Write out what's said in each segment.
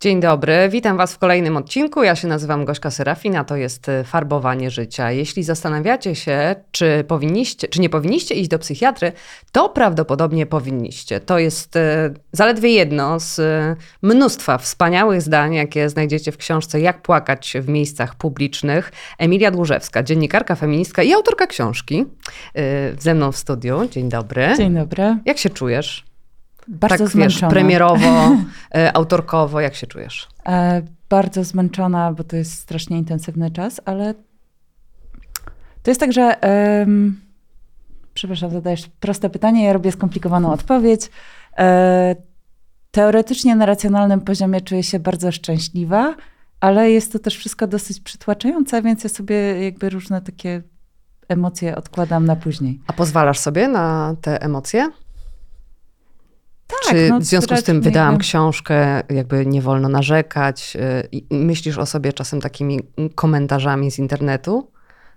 Dzień dobry, witam Was w kolejnym odcinku. Ja się nazywam Gośka Serafin, a to jest y, farbowanie życia. Jeśli zastanawiacie się, czy, powinniście, czy nie powinniście iść do psychiatry, to prawdopodobnie powinniście. To jest y, zaledwie jedno z y, mnóstwa wspaniałych zdań, jakie znajdziecie w książce Jak płakać w miejscach publicznych. Emilia Dłużewska, dziennikarka, feministka i autorka książki, ze mną w studiu. Dzień dobry. Dzień dobry. Jak się czujesz? Bardzo tak, zmęczona. Wiesz, premierowo, e, autorkowo, jak się czujesz? E, bardzo zmęczona, bo to jest strasznie intensywny czas, ale to jest tak, że um, przepraszam, zadajesz proste pytanie, ja robię skomplikowaną odpowiedź. E, teoretycznie na racjonalnym poziomie czuję się bardzo szczęśliwa, ale jest to też wszystko dosyć przytłaczające, więc ja sobie jakby różne takie emocje odkładam na później. A pozwalasz sobie na te emocje? Tak, Czy no, w związku z tym wydałam jakby... książkę, jakby nie wolno narzekać? Y, myślisz o sobie czasem takimi komentarzami z internetu?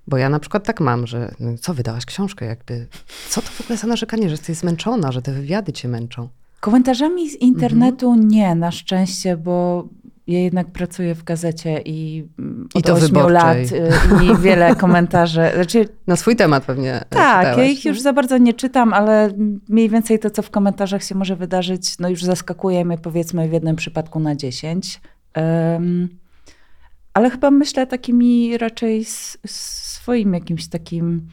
Bo ja na przykład tak mam, że no, co wydałaś książkę, jakby, co to w ogóle za narzekanie, że jesteś zmęczona, że te wywiady cię męczą? Komentarzami z internetu mhm. nie, na szczęście, bo ja jednak pracuję w gazecie i od I to 8 lat y, i wiele komentarzy. Znaczy, Na swój temat pewnie. Tak, czytałaś. ja ich już za bardzo nie czytam, ale mniej więcej to, co w komentarzach się może wydarzyć, no już zaskakuje mnie powiedzmy w jednym przypadku na 10. Um, ale chyba myślę takimi raczej swoim jakimś takim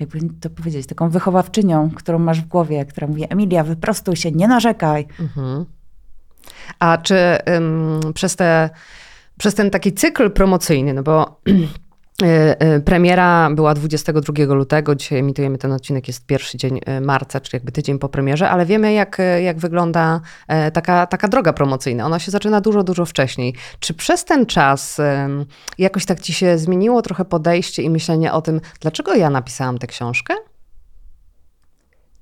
jakby to powiedzieć, taką wychowawczynią, którą masz w głowie, która mówi, Emilia, wyprostuj się, nie narzekaj. Mhm. A czy ym, przez, te, przez ten taki cykl promocyjny, no bo y, y, Premiera była 22 lutego, dzisiaj emitujemy ten odcinek, jest pierwszy dzień y, marca, czyli jakby tydzień po premierze, ale wiemy jak, jak wygląda e, taka, taka droga promocyjna. Ona się zaczyna dużo, dużo wcześniej. Czy przez ten czas jakoś tak ci się zmieniło trochę podejście i myślenie o tym, dlaczego ja napisałam tę książkę?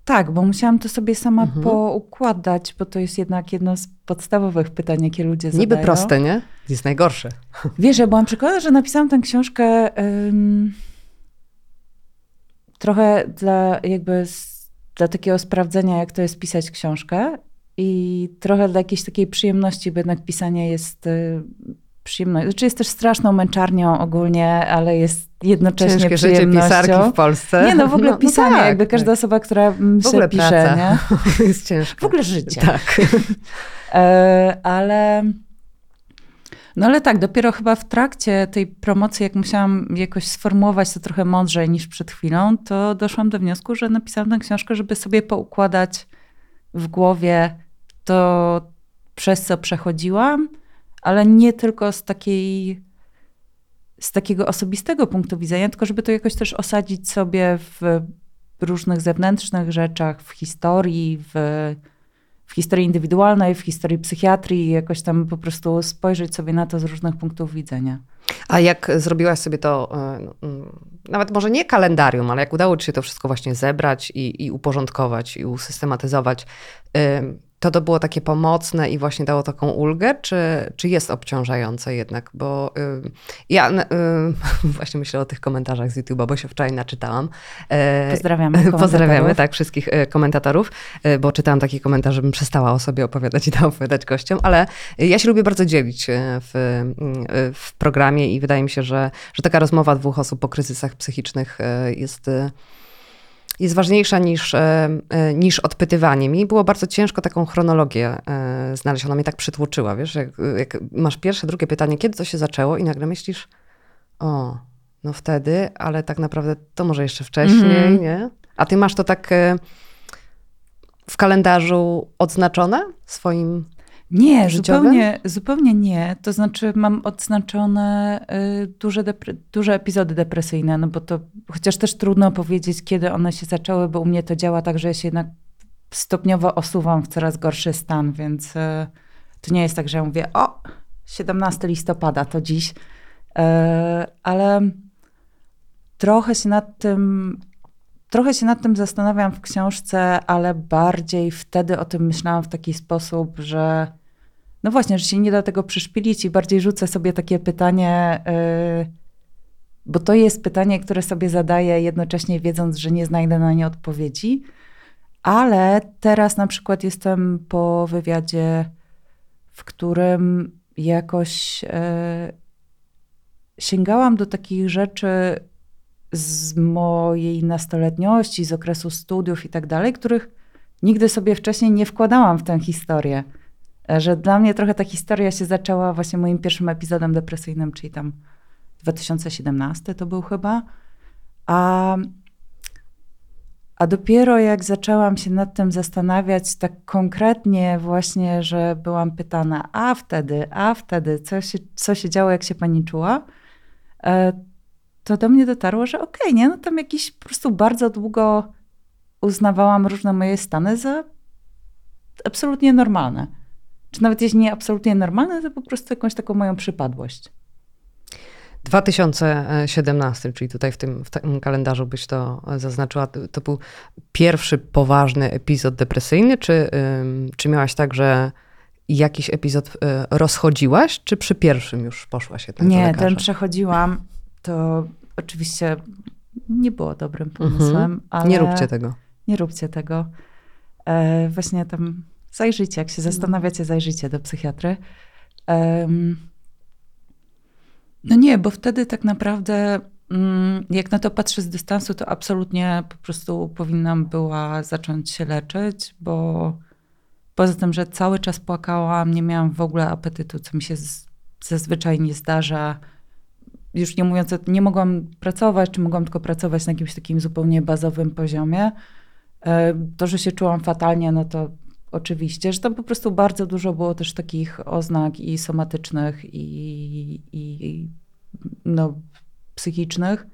Tak, bo musiałam to sobie sama mhm. poukładać, bo to jest jednak jedno z podstawowych pytań, jakie ludzie zadają. Niby proste, nie? Jest najgorsze. Wiesz, ja byłam przekonana, że napisałam tę książkę um, trochę dla jakby dla takiego sprawdzenia, jak to jest pisać książkę i trochę dla jakiejś takiej przyjemności, bo jednak pisanie jest y, przyjemność. Znaczy jest też straszną męczarnią ogólnie, ale jest jednocześnie Ciężkie przyjemnością. życie pisarki w Polsce. Nie no, w ogóle no, pisanie, no tak, jakby każda tak. osoba, która w ogóle pisze, praca. nie? jest ciężko. W ogóle życie. Tak. e, ale... No ale tak, dopiero chyba w trakcie tej promocji, jak musiałam jakoś sformułować to trochę mądrzej niż przed chwilą, to doszłam do wniosku, że napisałam tę książkę, żeby sobie poukładać w głowie to, przez co przechodziłam, ale nie tylko z takiej z takiego osobistego punktu widzenia, tylko żeby to jakoś też osadzić sobie w różnych zewnętrznych rzeczach, w historii, w, w historii indywidualnej, w historii psychiatrii, jakoś tam po prostu spojrzeć sobie na to z różnych punktów widzenia. A jak zrobiłaś sobie to, e, mm, nawet może nie kalendarium, ale jak udało ci się to wszystko właśnie zebrać i, i uporządkować i usystematyzować, to to było takie pomocne i właśnie dało taką ulgę, czy, czy jest obciążające jednak? Bo y, ja y, właśnie myślę o tych komentarzach z YouTube'a, bo się wczoraj naczytałam. E, Pozdrawiamy. Pozdrawiamy, tak, wszystkich e, komentatorów, e, bo czytałam taki komentarz, żebym przestała o sobie opowiadać i dała opowiadać gościom, ale ja się lubię bardzo dzielić w, w programie i wydaje mi się, że, że taka rozmowa dwóch osób po kryzysach psychicznych jest jest ważniejsza niż, e, e, niż odpytywanie. Mi było bardzo ciężko taką chronologię e, znaleźć. Ona mnie tak przytłoczyła, wiesz, jak, jak masz pierwsze, drugie pytanie, kiedy to się zaczęło i nagle myślisz, o, no wtedy, ale tak naprawdę to może jeszcze wcześniej, mm -hmm. nie? A ty masz to tak w kalendarzu odznaczone swoim nie, zupełnie, zupełnie nie. To znaczy mam odznaczone y, duże, duże epizody depresyjne, no bo to chociaż też trudno powiedzieć, kiedy one się zaczęły, bo u mnie to działa tak, że ja się jednak stopniowo osuwam w coraz gorszy stan, więc y, to nie jest tak, że ja mówię, o, 17 listopada to dziś, y, ale trochę się nad tym trochę się nad tym zastanawiam w książce, ale bardziej wtedy o tym myślałam w taki sposób, że no właśnie, że się nie da tego przyszpilić i bardziej rzucę sobie takie pytanie, yy, bo to jest pytanie, które sobie zadaję jednocześnie wiedząc, że nie znajdę na nie odpowiedzi. Ale teraz na przykład jestem po wywiadzie, w którym jakoś e, sięgałam do takich rzeczy z mojej nastoletniości, z okresu studiów i tak dalej, których nigdy sobie wcześniej nie wkładałam w tę historię. E, że dla mnie trochę ta historia się zaczęła właśnie moim pierwszym epizodem depresyjnym, czyli tam 2017 to był chyba. A a dopiero jak zaczęłam się nad tym zastanawiać tak konkretnie właśnie, że byłam pytana, a wtedy, a wtedy, co się, co się działo, jak się pani czuła, e, to do mnie dotarło, że okej, okay, nie, no tam jakiś po prostu bardzo długo uznawałam różne moje stany za absolutnie normalne. Czy nawet jeśli nie absolutnie normalne, to po prostu jakąś taką moją przypadłość. 2017, czyli tutaj w tym, w tym kalendarzu byś to zaznaczyła, to był pierwszy poważny epizod depresyjny, czy, czy miałaś tak, że jakiś epizod y, rozchodziłaś, czy przy pierwszym już poszłaś jednak Nie, ten przechodziłam, to oczywiście nie było dobrym pomysłem, mhm. ale... Nie róbcie tego. Nie róbcie tego. E, właśnie tam zajrzyjcie, jak się zastanawiacie, zajrzyjcie do psychiatry. No nie, bo wtedy tak naprawdę, mm, jak na to patrzę z dystansu, to absolutnie po prostu powinnam była zacząć się leczyć, bo poza tym, że cały czas płakałam, nie miałam w ogóle apetytu, co mi się zazwyczaj nie zdarza. Już nie mówiąc, nie mogłam pracować, czy mogłam tylko pracować na jakimś takim zupełnie bazowym poziomie. E, to, że się czułam fatalnie, no to oczywiście, że tam po prostu bardzo dużo było też takich oznak i somatycznych, i, i no, psychicznych.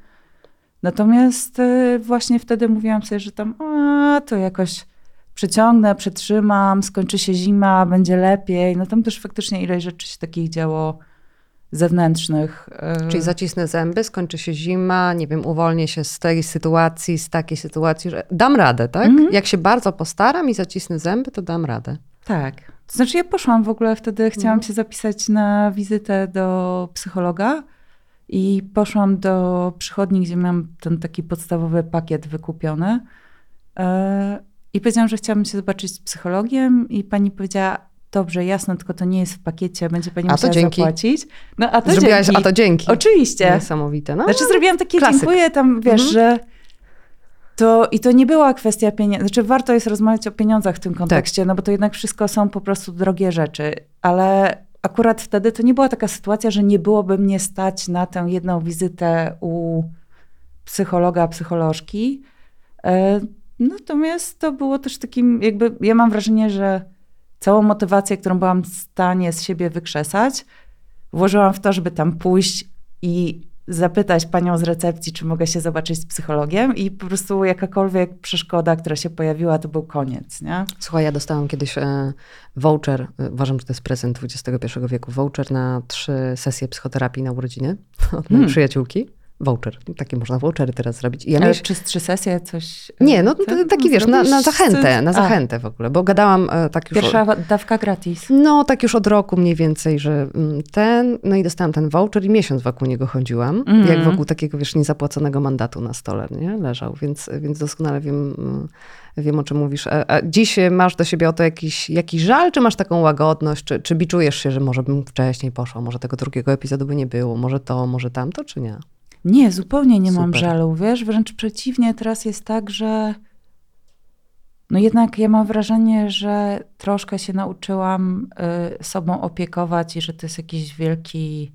Natomiast y, właśnie wtedy mówiłam sobie, że tam a, to jakoś przeciągnę, przetrzymam, skończy się zima, będzie lepiej. No tam też faktycznie ileś rzeczy się takich działo zewnętrznych. Y. Czyli zacisnę zęby, skończy się zima, nie wiem, uwolnię się z tej sytuacji, z takiej sytuacji, że dam radę, tak? Mm -hmm. Jak się bardzo postaram i zacisnę zęby, to dam radę. Tak. To znaczy ja poszłam w ogóle wtedy, chciałam mm -hmm. się zapisać na wizytę do psychologa i poszłam do przychodni, gdzie miałam ten taki podstawowy pakiet wykupiony. E, I powiedziałam, że chciałabym się zobaczyć z psychologiem i pani powiedziała, dobrze, jasno, tylko to nie jest w pakiecie, będzie pani musiała dzięki. zapłacić. No, a to Zrobiłaś, dzięki. a to dzięki. Oczywiście. Niesamowite. No, znaczy zrobiłam takie klasyk. dziękuję tam, wiesz, mhm. że to i to nie była kwestia pieniędzy. Znaczy warto jest rozmawiać o pieniądzach w tym kontekście, tak. no bo to jednak wszystko są po prostu drogie rzeczy, ale akurat wtedy to nie była taka sytuacja, że nie byłoby mnie stać na tę jedną wizytę u psychologa, psycholożki. E, natomiast to było też takim, jakby ja mam wrażenie, że całą motywację, którą byłam w stanie z siebie wykrzesać, włożyłam w to, żeby tam pójść i zapytać panią z recepcji, czy mogę się zobaczyć z psychologiem i po prostu jakakolwiek przeszkoda, która się pojawiła, to był koniec, nie? Słuchaj, ja dostałam kiedyś e, voucher, e, uważam, że to jest prezent XXI wieku, voucher na trzy sesje psychoterapii na urodziny od mojej hmm. przyjaciółki voucher. Takie można vouchery teraz zrobić. Ja Ale czy z trzy sesje coś... Nie, no tak? taki wiesz, na, na zachętę, na zachętę w ogóle, bo gadałam e, tak już... Pierwsza od, dawka gratis. No, tak już od roku mniej więcej, że mm, ten, no i dostałam ten voucher i miesiąc wokół niego chodziłam, mm. jak wokół takiego, wiesz, niezapłaconego mandatu na stole, nie? Leżał, więc, więc doskonale wiem, mm, wiem o czym mówisz. A, a dziś masz do siebie o to jakiś, jakiś żal, czy masz taką łagodność, czy, czy biczujesz się, że może bym wcześniej poszła, może tego drugiego epizodu by nie było, może to, może tamto, czy nie? Nie, zupełnie nie Super. mam żalu, wiesz, wręcz przeciwnie, teraz jest tak, że no jednak ja mam wrażenie, że troszkę się nauczyłam y, sobą opiekować i że to jest jakiś wielki.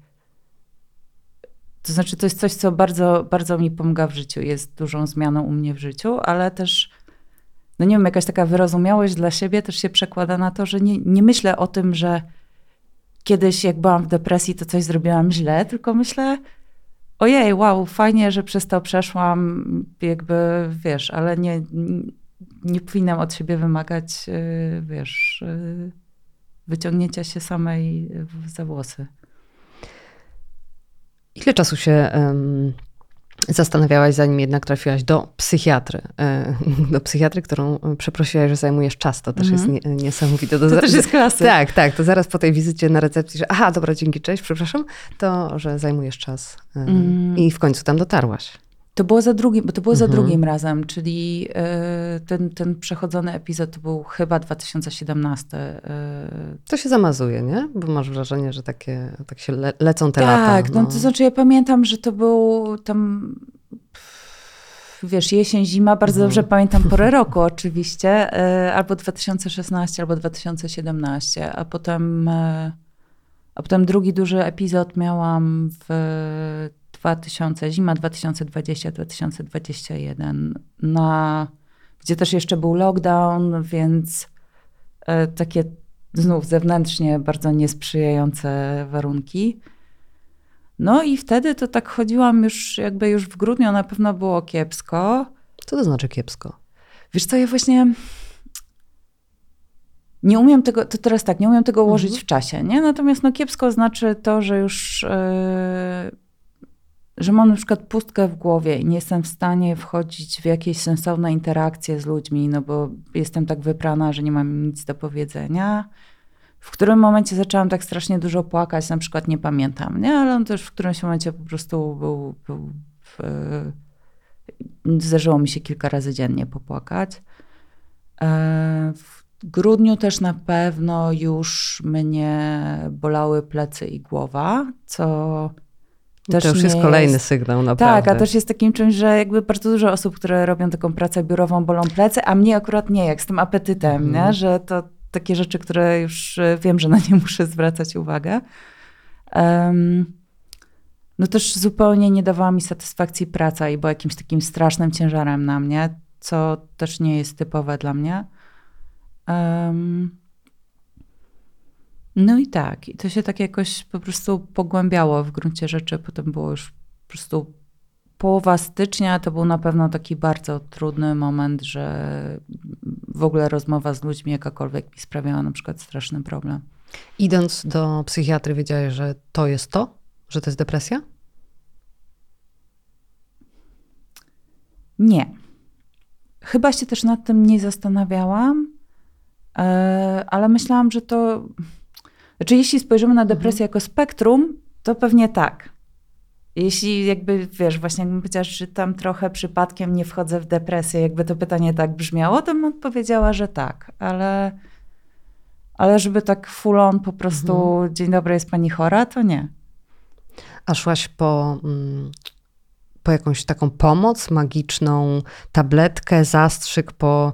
To znaczy, to jest coś, co bardzo, bardzo mi pomaga w życiu. Jest dużą zmianą u mnie w życiu, ale też, no nie wiem, jakaś taka wyrozumiałość dla siebie też się przekłada na to, że nie, nie myślę o tym, że kiedyś, jak byłam w depresji, to coś zrobiłam źle, tylko myślę, ojej, wow, fajnie, że przez to przeszłam, jakby, wiesz, ale nie, nie powinnam od siebie wymagać, y, wiesz, y, wyciągnięcia się samej za włosy. Ile czasu się um, zastanawiałaś, zanim jednak trafiłaś do psychiatry. e, Do psychiatry, którą przeprosiłaś, że zajmujesz czas. To też jest nie, niesamowite. Mhm. To też jest klasyk. Tak, tak. To zaraz po tej wizycie na recepcji, że aha, dobra, dzięki, cześć, przepraszam, to, że zajmujesz czas. e, Mm. I w końcu tam dotarłaś. To było za drugim, bo to było za Mhm. drugim razem, czyli e, ten, ten przechodzony epizod to był chyba 2017. e, To się zamazuje, nie? Bo masz wrażenie, że takie, tak się le, lecą te lata. Tak, no to znaczy ja pamiętam, że to był tam, wiesz, jesień, zima, bardzo Mhm. dobrze pamiętam porę roku oczywiście, e, albo 2016, albo 2017, a potem, a potem drugi duży epizod miałam w 2000, zima 2020-2021, na, gdzie też jeszcze był lockdown, więc e, takie znów zewnętrznie bardzo niesprzyjające warunki. No i wtedy to tak chodziłam już, jakby już w grudniu na pewno było kiepsko. Co to znaczy kiepsko? Wiesz co, ja właśnie nie umiem tego, to teraz tak, nie umiem tego ułożyć Mhm. w czasie, nie? Natomiast no kiepsko znaczy to, że już, yy, że mam na przykład pustkę w głowie i nie jestem w stanie wchodzić w jakieś sensowne interakcje z ludźmi, no bo jestem tak wyprana, że nie mam nic do powiedzenia. W którym momencie zaczęłam tak strasznie dużo płakać, na przykład nie pamiętam, nie? Ale on też w którymś momencie po prostu był, był w, Zdarzyło mi się kilka razy dziennie popłakać. E, W grudniu też na pewno już mnie bolały plecy i głowa, co też to już jest kolejny sygnał, naprawdę. Tak, a też jest takim czymś, że jakby bardzo dużo osób, które robią taką pracę biurową, bolą plecy, a mnie akurat nie, jak z tym apetytem, Mhm. nie? że to takie rzeczy, które już e, wiem, że na nie muszę zwracać uwagę. Em, no też zupełnie nie dawała mi satysfakcji praca i była jakimś takim strasznym ciężarem na mnie, co też nie jest typowe dla mnie. Em, no i tak, i to się tak jakoś po prostu pogłębiało w gruncie rzeczy. Potem było już po prostu połowa stycznia, to był na pewno taki bardzo trudny moment, że w ogóle rozmowa z ludźmi jakakolwiek mi sprawiała na przykład straszny problem. Idąc do psychiatry, wiedziałeś, że to jest to? Że to jest depresja? Nie. Chyba się też nad tym nie zastanawiałam, e, ale myślałam, że to. Znaczy, jeśli spojrzymy na depresję jako spektrum, to pewnie tak. Jeśli jakby, wiesz, właśnie jakbym powiedziała, tam trochę przypadkiem nie wchodzę w depresję, jakby to pytanie tak brzmiało, to bym odpowiedziała, że tak, ale, ale żeby tak full on po prostu, dzień dobry, jest pani chora, to nie. A szłaś po, mm, po jakąś taką pomoc magiczną, tabletkę, zastrzyk, po,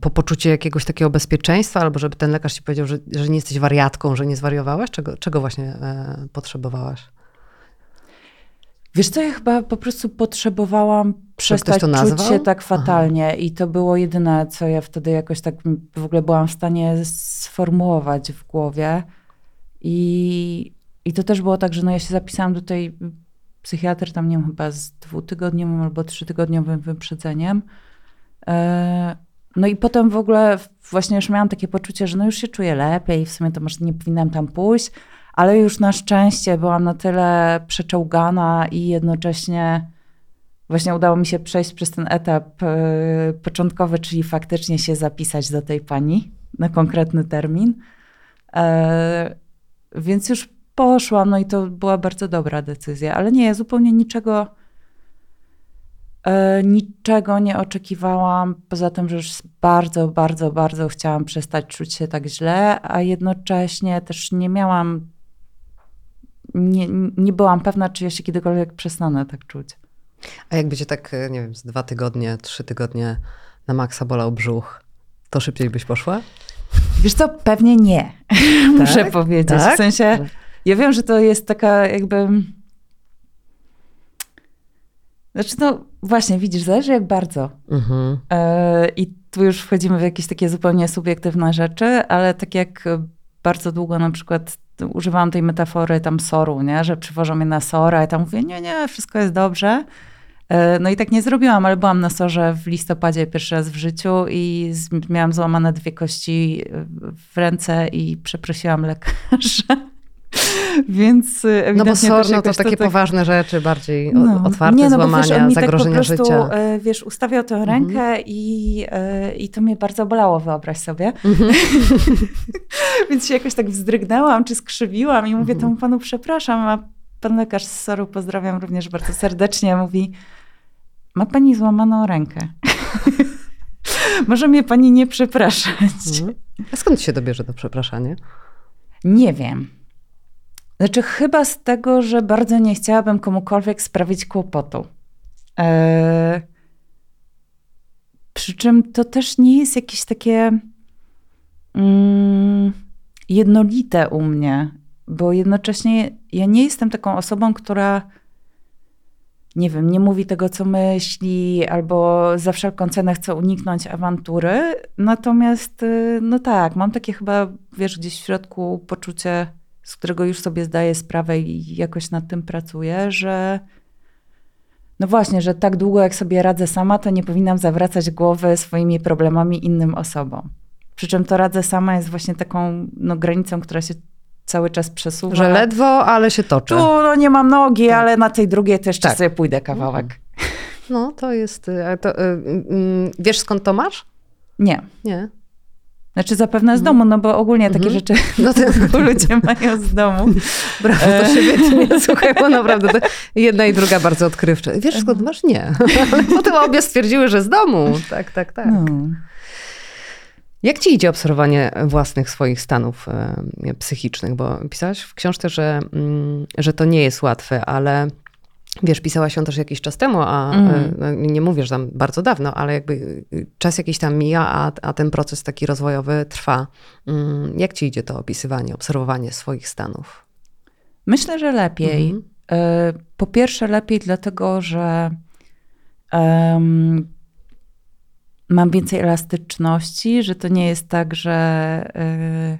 po poczucie jakiegoś takiego bezpieczeństwa, albo żeby ten lekarz ci powiedział, że, że nie jesteś wariatką, że nie zwariowałaś? Czego, czego właśnie e, potrzebowałaś? Wiesz co, ja chyba po prostu potrzebowałam przestać to czuć się tak Aha. fatalnie i to było jedyne, co ja wtedy jakoś tak w ogóle byłam w stanie sformułować w głowie. I, i to też było tak, że no ja się zapisałam do tej psychiatry tam, nie wiem, chyba z dwutygodniowym albo trzytygodniowym wyprzedzeniem. E, No i potem w ogóle właśnie już miałam takie poczucie, że no już się czuję lepiej, w sumie to może nie powinnam tam pójść, ale już na szczęście byłam na tyle przeczołgana i jednocześnie właśnie udało mi się przejść przez ten etap e, początkowy, czyli faktycznie się zapisać do tej pani na konkretny termin. E, Więc już poszłam, no i to była bardzo dobra decyzja, ale nie, ja zupełnie niczego niczego nie oczekiwałam, poza tym, że już bardzo, bardzo, bardzo chciałam przestać czuć się tak źle, a jednocześnie też nie miałam, nie, nie byłam pewna, czy ja się kiedykolwiek przestanę tak czuć. A jakby cię tak, e, nie wiem, z dwa tygodnie, trzy tygodnie na maksa bolał brzuch, to szybciej byś poszła? Wiesz co, pewnie nie, muszę powiedzieć. Tak? W sensie, ja wiem, że to jest taka jakby... Znaczy, no właśnie, widzisz, zależy jak bardzo. Mhm. E, I tu już wchodzimy w jakieś takie zupełnie subiektywne rzeczy, ale tak jak bardzo długo na przykład używałam tej metafory tam soru, nie? że przywożą mnie na sora i tam mówię, nie, nie, wszystko jest dobrze. E, No i tak nie zrobiłam, ale byłam na sorze w listopadzie pierwszy raz w życiu i miałam złamane dwie kości w ręce i przeprosiłam lekarza. Więc y, No ewidentnie bo sorno to takie tak- poważne rzeczy, bardziej No. otwarte Nie, no bo złamania, mi zagrożenia tak po prostu, życia. e, wiesz, ustawiał tę rękę Mhm. i, e, i to mnie bardzo bolało, wyobraź sobie. Mhm. Więc się jakoś tak wzdrygnęłam, czy skrzywiłam i mówię Mhm. temu panu przepraszam, a pan lekarz z Soru, pozdrawiam również bardzo serdecznie, mówi ma pani złamaną rękę. Może mnie pani nie przepraszać. Mhm. A skąd się dobierze to przepraszanie? Nie wiem. Znaczy, chyba z tego, że bardzo nie chciałabym komukolwiek sprawić kłopotu. Eee, przy czym to też nie jest jakieś takie mm, jednolite u mnie, bo jednocześnie ja nie jestem taką osobą, która nie wiem, nie mówi tego, co myśli, albo za wszelką cenę chce uniknąć awantury. Natomiast, y, no tak, mam takie chyba, wiesz, gdzieś w środku poczucie, z którego już sobie zdaję sprawę i jakoś nad tym pracuję, że no właśnie, że tak długo jak sobie radzę sama, to nie powinnam zawracać głowy swoimi problemami innym osobom. Przy czym to radzę sama jest właśnie taką no, granicą, która się cały czas przesuwa. Że ledwo, ale się toczy. Tu no, nie mam nogi, Tak. ale na tej drugiej też Tak. sobie pójdę kawałek. No to jest... a To, y, y, wiesz skąd to masz? Nie. Nie. Znaczy zapewne z domu, no bo ogólnie takie Mhm. rzeczy No to, ludzie mają z domu. brawo, to się wytnie. Słuchaj, bo naprawdę jedna i druga bardzo odkrywcze. Wiesz skąd masz? Nie. Ale potem obie stwierdziły, że z domu. Tak, tak, tak. No. Jak ci idzie obserwowanie własnych swoich stanów e, psychicznych? Bo pisałaś w książce, że, mm, że to nie jest łatwe, ale wiesz, pisałaś ją też jakiś czas temu, a Mm. e, nie mówię, że tam bardzo dawno, ale jakby y, czas jakiś tam mija, a, a ten proces taki rozwojowy trwa. Mm, Jak ci idzie to opisywanie, obserwowanie swoich stanów? Myślę, że lepiej. E, Po pierwsze, lepiej dlatego, że em, mam więcej elastyczności, że to nie jest tak, że, e,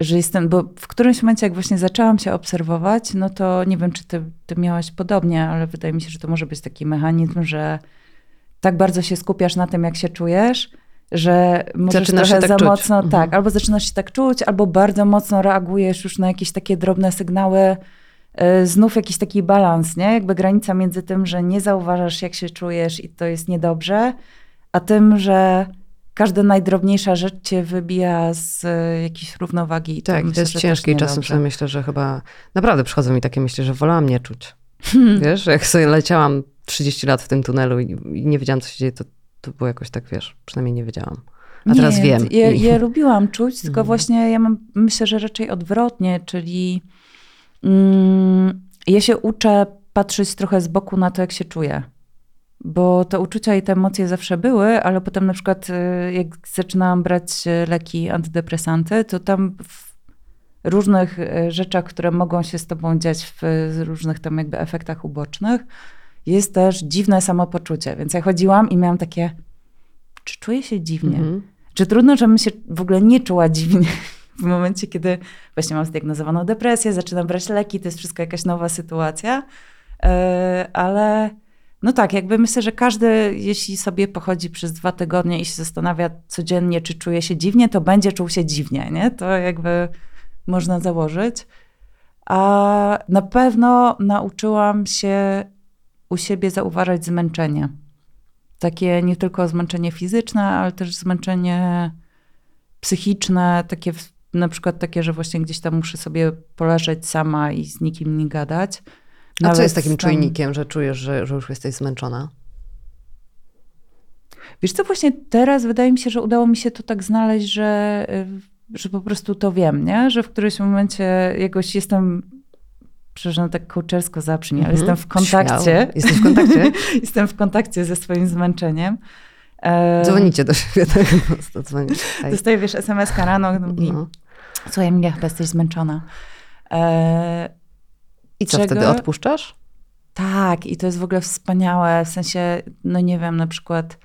że jestem, bo w którymś momencie, jak właśnie zaczęłam się obserwować, no to nie wiem, czy ty, ty miałaś podobnie, ale wydaje mi się, że to może być taki mechanizm, że tak bardzo się skupiasz na tym, jak się czujesz, że możesz Zaczynasz trochę się za tak czuć. mocno, Mhm. tak, albo zaczynasz się tak czuć, albo bardzo mocno reagujesz już na jakieś takie drobne sygnały, y, znów jakiś taki balans, nie? Jakby granica między tym, że nie zauważasz, jak się czujesz i to jest niedobrze, a tym, że każda najdrobniejsza rzecz cię wybija z y, jakiejś równowagi. i Tak, myślę, to jest że też ciężkie i czasem sobie myślę, że chyba naprawdę przychodzą mi takie myśli, że wolałam nie czuć. Hmm. Wiesz, jak sobie leciałam 30 lat w tym tunelu i, i nie wiedziałam, co się dzieje, to, to było jakoś tak, wiesz, przynajmniej nie wiedziałam. A teraz nie, wiem. Ja, ja lubiłam czuć, tylko Mhm. właśnie ja mam, myślę, że raczej odwrotnie, czyli mm, ja się uczę patrzeć trochę z boku na to, jak się czuję. Bo te uczucia i te emocje zawsze były, ale potem na przykład y, jak zaczynałam brać y, leki antydepresanty, to tam w różnych y, rzeczach, które mogą się z tobą dziać w różnych tam jakby efektach ubocznych, jest też dziwne samopoczucie. Więc ja chodziłam i miałam takie, czy czuję się dziwnie? Mhm. Czy trudno, żebym się w ogóle nie czuła dziwnie w momencie, kiedy właśnie mam zdiagnozowaną depresję, zaczynam brać leki, to jest wszystko jakaś nowa sytuacja. Ale no tak, jakby myślę, że każdy, jeśli sobie pochodzi przez dwa tygodnie i się zastanawia codziennie, czy czuje się dziwnie, to będzie czuł się dziwnie, nie? To jakby można założyć. A na pewno nauczyłam się u siebie zauważać zmęczenie. Takie nie tylko zmęczenie fizyczne, ale też zmęczenie psychiczne, takie na przykład takie, że właśnie gdzieś tam muszę sobie poleżeć sama i z nikim nie gadać. A co jest takim tam- czujnikiem, że czujesz, że, że już jesteś zmęczona? Wiesz co, właśnie teraz wydaje mi się, że udało mi się to tak znaleźć, że, y, że po prostu to wiem, nie? Że w którymś momencie jakoś jestem, przepraszam, tak kołczersko zabrzmi, ale Mhm. jestem w kontakcie. Jesteś w kontakcie? jestem w kontakcie ze swoim zmęczeniem. E, Dzwonicie do siebie, tak? Hej. Dostaję, wiesz, SMS-ka rano, No. słuchaj, Emilia, chyba jesteś zmęczona. E, I co Czego? wtedy odpuszczasz? Tak, i to jest w ogóle wspaniałe. W sensie, no nie wiem, na przykład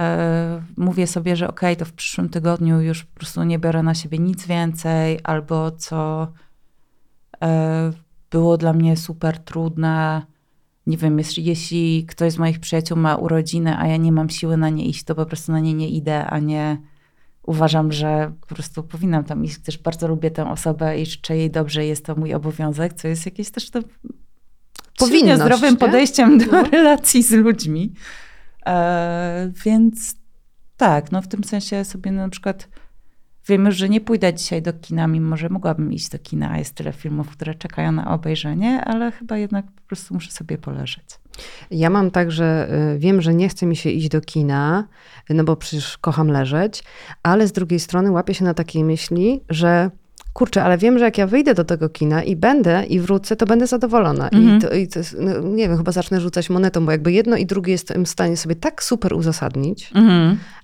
e, mówię sobie, że okej, to w przyszłym tygodniu już po prostu nie biorę na siebie nic więcej, albo co e, było dla mnie super trudne. Nie wiem, jeśli, jeśli ktoś z moich przyjaciół ma urodziny, a ja nie mam siły na nie iść, to po prostu na nie nie idę, a nie uważam, że po prostu powinnam tam iść, gdyż bardzo lubię tę osobę i życzę jej dobrze, jest to mój obowiązek, co jest jakieś też to średnio zdrowym nie? podejściem do No. relacji z ludźmi. E, więc tak, no w tym sensie sobie na przykład wiem już, że nie pójdę dzisiaj do kina, mimo że mogłabym iść do kina, a jest tyle filmów, które czekają na obejrzenie, ale chyba jednak po prostu muszę sobie poleżeć. Ja mam tak, że y, wiem, że nie chce mi się iść do kina, no bo przecież kocham leżeć, ale z drugiej strony łapię się na takiej myśli, że kurczę, ale wiem, że jak ja wyjdę do tego kina i będę i wrócę, to będę zadowolona. Mhm. I, to, i to jest, no, nie wiem, chyba zacznę rzucać monetą, bo jakby jedno i drugie jestem w stanie sobie tak super uzasadnić,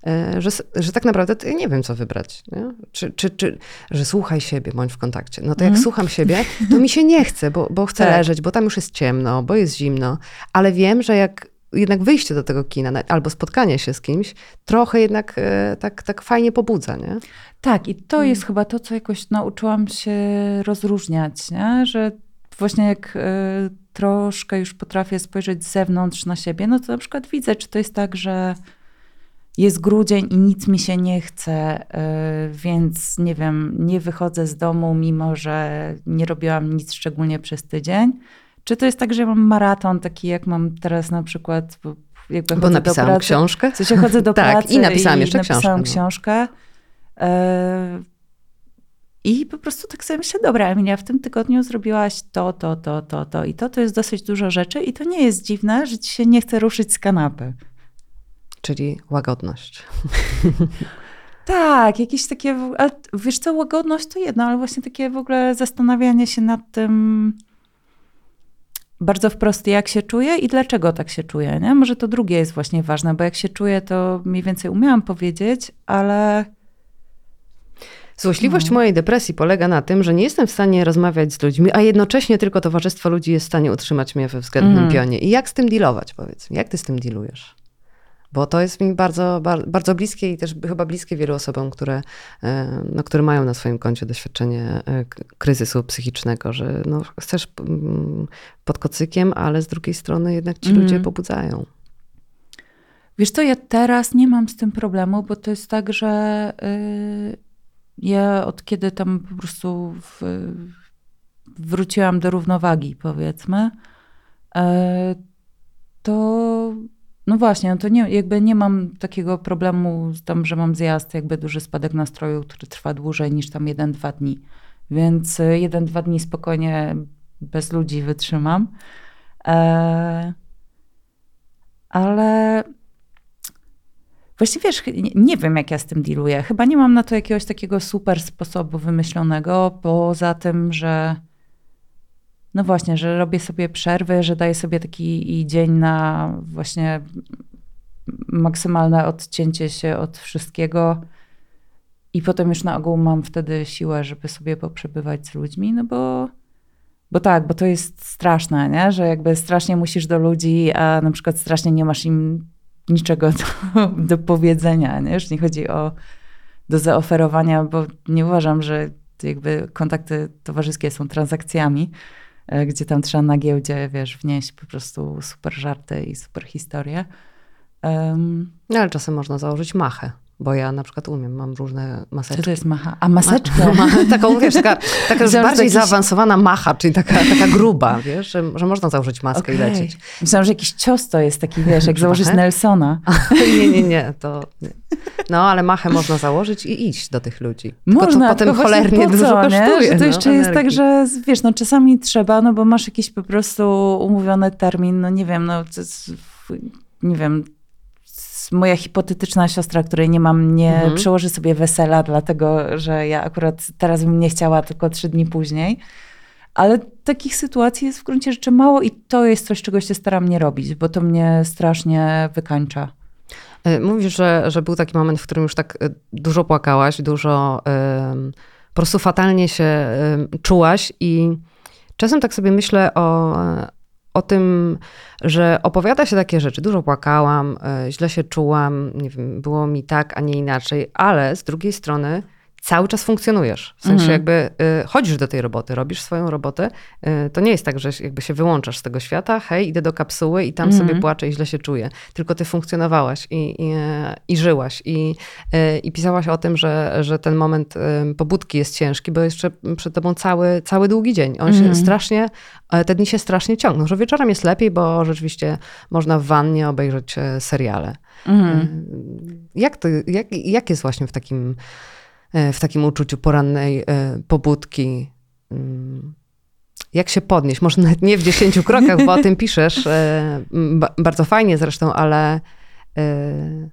e, że, że tak naprawdę to ja nie wiem, co wybrać. Nie? Czy, czy, czy, że słuchaj siebie, bądź w kontakcie. No to jak Mhm. słucham siebie, to mi się nie chce, bo, bo chcę Tak. leżeć, bo tam już jest ciemno, bo jest zimno, ale wiem, że jak jednak wyjście do tego kina na- albo spotkanie się z kimś, trochę jednak e, tak, tak fajnie pobudza, nie? Tak, i to jest chyba to, co jakoś nauczyłam się rozróżniać, nie? że właśnie jak y, troszkę już potrafię spojrzeć z zewnątrz na siebie, no to na przykład widzę, czy to jest tak, że jest grudzień i nic mi się nie chce, y, więc nie wiem, nie wychodzę z domu, mimo że nie robiłam nic szczególnie przez tydzień. Czy to jest tak, że mam maraton taki, jak mam teraz na przykład, bo jakby Bo chodzę do napisałam pracy, książkę. w sensie chodzę do Tak, pracy i napisałam jeszcze napisałam książkę, no. książkę. E, I po prostu tak sobie myślę, dobra Emilia, w tym tygodniu zrobiłaś to, to, to, to, to i to, to jest dosyć dużo rzeczy i to nie jest dziwne, że ci się nie chce ruszyć z kanapy. Czyli łagodność. Tak, jakieś takie, ale wiesz co, łagodność to jedno, ale właśnie takie w ogóle zastanawianie się nad tym bardzo wprost, jak się czuję i dlaczego tak się czuję, nie? Może to drugie jest właśnie ważne, bo jak się czuję, to mniej więcej umiałam powiedzieć, ale Złośliwość No. mojej depresji polega na tym, że nie jestem w stanie rozmawiać z ludźmi, a jednocześnie tylko towarzystwo ludzi jest w stanie utrzymać mnie we względnym Mhm. pionie. I jak z tym dealować, powiedz mi? Jak ty z tym dealujesz? Bo to jest mi bardzo, bardzo, bliskie i też chyba bliskie wielu osobom, które, e, no, które mają na swoim koncie doświadczenie e, kryzysu psychicznego, że no, chcesz mm, pod kocykiem, ale z drugiej strony jednak ci Mhm. ludzie pobudzają. Wiesz co, ja teraz nie mam z tym problemu, bo to jest tak, że y, ja od kiedy tam po prostu w, wróciłam do równowagi, powiedzmy, y, to no właśnie, no to nie, jakby nie mam takiego problemu z tym, że mam zjazd, jakby duży spadek nastroju, który trwa dłużej niż tam jeden, dwa dni. Więc y, jeden, dwa dni spokojnie bez ludzi wytrzymam. E, ale Właściwie nie wiem, jak ja z tym dealuję. Chyba nie mam na to jakiegoś takiego super sposobu wymyślonego, poza tym, że no właśnie, że robię sobie przerwy, że daję sobie taki dzień na właśnie maksymalne odcięcie się od wszystkiego i potem już na ogół mam wtedy siłę, żeby sobie poprzebywać z ludźmi, no bo bo tak, bo to jest straszne, nie? że jakby strasznie musisz do ludzi, a na przykład strasznie nie masz im niczego do, do powiedzenia. Nie? Już nie chodzi o do zaoferowania, bo nie uważam, że jakby kontakty towarzyskie są transakcjami, gdzie tam trzeba na giełdzie, wiesz, wnieść po prostu super żarty i super historie. Um, No, ale czasem można założyć machę, bo ja na przykład umiem, mam różne co maseczki. to jest macha? A maseczka? Ma, taką, wiesz, taka, taka już bardziej jakiś- zaawansowana macha, czyli taka, taka gruba, wiesz, że, że można założyć maskę i Okej. lecieć. Myślałam, że jakiś cios to jest taki, wiesz, jak założyć machę? Nelsona. nie, nie, nie, to nie. No, ale machę można założyć i iść do tych ludzi. Tylko Można, to potem tylko cholernie po dużo co, nie? kosztuje. Że to no, jeszcze jest tak, energii. że wiesz, no czasami trzeba, no bo masz jakiś po prostu umówiony termin, no nie wiem, no nie wiem, moja hipotetyczna siostra, której nie mam, nie Mhm. przełoży sobie wesela, dlatego że ja akurat teraz bym nie chciała, tylko trzy dni później. Ale takich sytuacji jest w gruncie rzeczy mało i to jest coś, czego się staram nie robić, bo to mnie strasznie wykańcza. Y, Mówisz, że, że był taki moment, w którym już tak y, dużo płakałaś, dużo ym, po prostu fatalnie się ym, czułaś i czasem tak sobie myślę o, o tym, że opowiada się takie rzeczy. Dużo płakałam, y, źle się czułam, nie wiem, było mi tak, a nie inaczej, ale z drugiej strony cały czas funkcjonujesz. W sensie Mhm. jakby y, chodzisz do tej roboty, robisz swoją robotę. Y, to nie jest tak, że jakby się wyłączasz z tego świata, hej, idę do kapsuły i tam Mhm. sobie płaczę i źle się czuję. Tylko ty funkcjonowałaś i, i, e, i żyłaś. I, y, I pisałaś o tym, że, że ten moment y, pobudki jest ciężki, bo jeszcze przed tobą cały, cały długi dzień. On Mhm. się strasznie, e, te dni się strasznie ciągną. Że wieczorem jest lepiej, bo rzeczywiście można w wannie obejrzeć e, seriale. Mhm. Jak, to, jak, jak jest właśnie w takim, w takim uczuciu porannej e, pobudki? Mm, Jak się podnieść? Może nawet nie w dziesięciu krokach, bo o tym piszesz. e, ba- Bardzo fajnie zresztą, ale, e,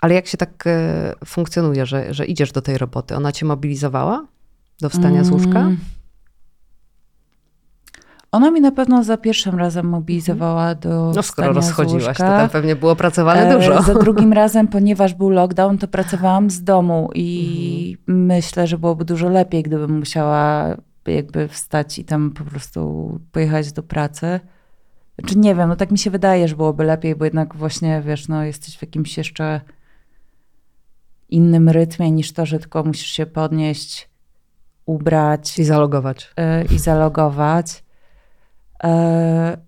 ale jak się tak e, funkcjonuje, że, że idziesz do tej roboty? Ona cię mobilizowała do wstania z łóżka? Ona mi na pewno za pierwszym razem mobilizowała do No skoro rozchodziłaś, to tam pewnie było pracowane E, dużo. Za drugim razem, ponieważ był lockdown, to pracowałam z domu i Mhm. myślę, że byłoby dużo lepiej, gdybym musiała jakby wstać i tam po prostu pojechać do pracy. Czy nie wiem, no tak mi się wydaje, że byłoby lepiej, bo jednak właśnie, wiesz, no jesteś w jakimś jeszcze innym rytmie niż to, że tylko musisz się podnieść, ubrać, I zalogować. e, i zalogować. E,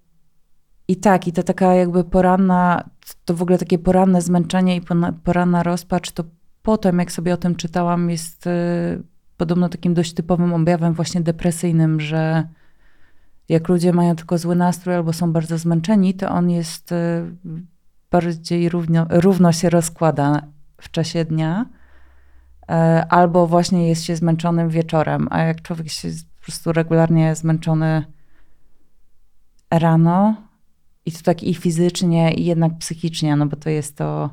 I tak, i to taka jakby poranna, to w ogóle takie poranne zmęczenie i poranna rozpacz, to potem, jak sobie o tym czytałam, jest e, podobno takim dość typowym objawem właśnie depresyjnym, że jak ludzie mają tylko zły nastrój albo są bardzo zmęczeni, to on jest e, bardziej równo, równo się rozkłada w czasie dnia. Albo właśnie jest się zmęczonym wieczorem, a jak człowiek się po prostu regularnie zmęczony rano i to tak i fizycznie i jednak psychicznie, no bo to jest to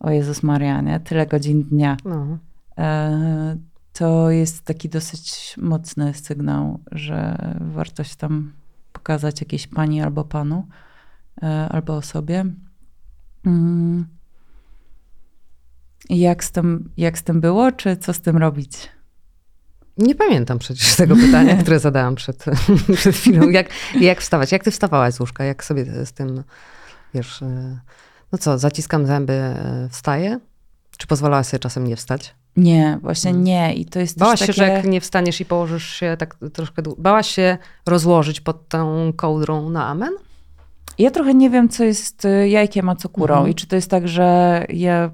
o Jezus Maria, nie? Tyle godzin dnia. No. E, to jest taki dosyć mocny sygnał, że warto się tam pokazać jakiejś pani albo panu, e, albo osobie. Mm. Jak z, tym, jak z tym było, czy co z tym robić? Nie pamiętam przecież tego pytania, które zadałam przed, przed chwilą. Jak, jak wstawać? Jak ty wstawałaś z łóżka? Jak sobie z tym, wiesz, e, no co, zaciskam zęby, e, wstaję? Czy pozwalałaś sobie czasem nie wstać? Nie, właśnie Mm. nie. I to jest Bałaś też się, takie... że jak nie wstaniesz i położysz się tak troszkę Bałaś się rozłożyć pod tą kołdrą na amen? Ja trochę nie wiem, co jest y, jajkiem, a co kurą. Mhm. I czy to jest tak, że ja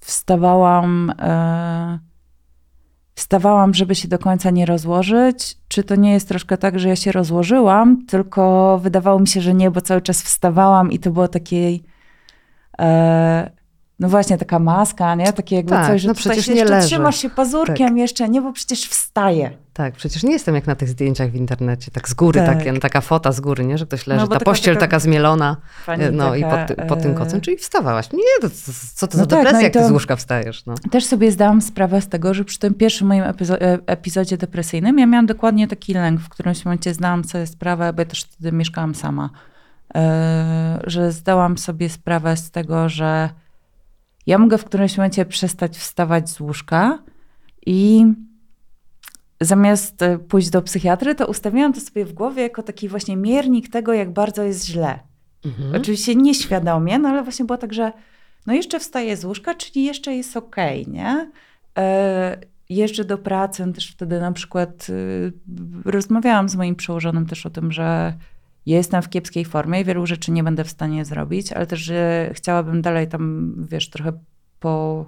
wstawałam, e, wstawałam, żeby się do końca nie rozłożyć, czy to nie jest troszkę tak, że ja się rozłożyłam, tylko wydawało mi się, że nie, bo cały czas wstawałam i to było takiej, no właśnie taka maska, nie? Takie jakby Tak, coś, że no przecież się nie leżę. trzymasz się pazurkiem jeszcze, nie, bo przecież wstaje. Tak, przecież nie jestem jak na tych zdjęciach w internecie, tak z góry, Tak. takie, no, taka fota z góry, nie? Że ktoś leży, No, ta taka- pościel taka- taka zmielona, Pani no i taka, pod, ty- pod tym e, kocem, czyli wstawałaś. Nie, to, co- to No za tak, no depresja, i jak ty to- z łóżka wstajesz, no. Też sobie zdałam sprawę z tego, że przy tym pierwszym moim epizo- e, epizodzie depresyjnym ja miałam dokładnie taki lęk, w którymś momencie zdałam sobie sprawę, bo ja też wtedy mieszkałam sama, e, że zdałam sobie sprawę z tego, że ja mogę w którymś momencie przestać wstawać z łóżka i zamiast e, pójść do psychiatry, to ustawiłam to sobie w głowie jako taki właśnie miernik tego, jak bardzo jest źle. Mhm. Oczywiście nieświadomie, no ale właśnie było tak, że no jeszcze wstaję z łóżka, czyli jeszcze jest okej, nie? E, jeżdżę do pracy, też wtedy na przykład y, rozmawiałam z moim przełożonym też o tym, że jestem w kiepskiej formie i wielu rzeczy nie będę w stanie zrobić, ale też, że chciałabym dalej tam, wiesz, trochę po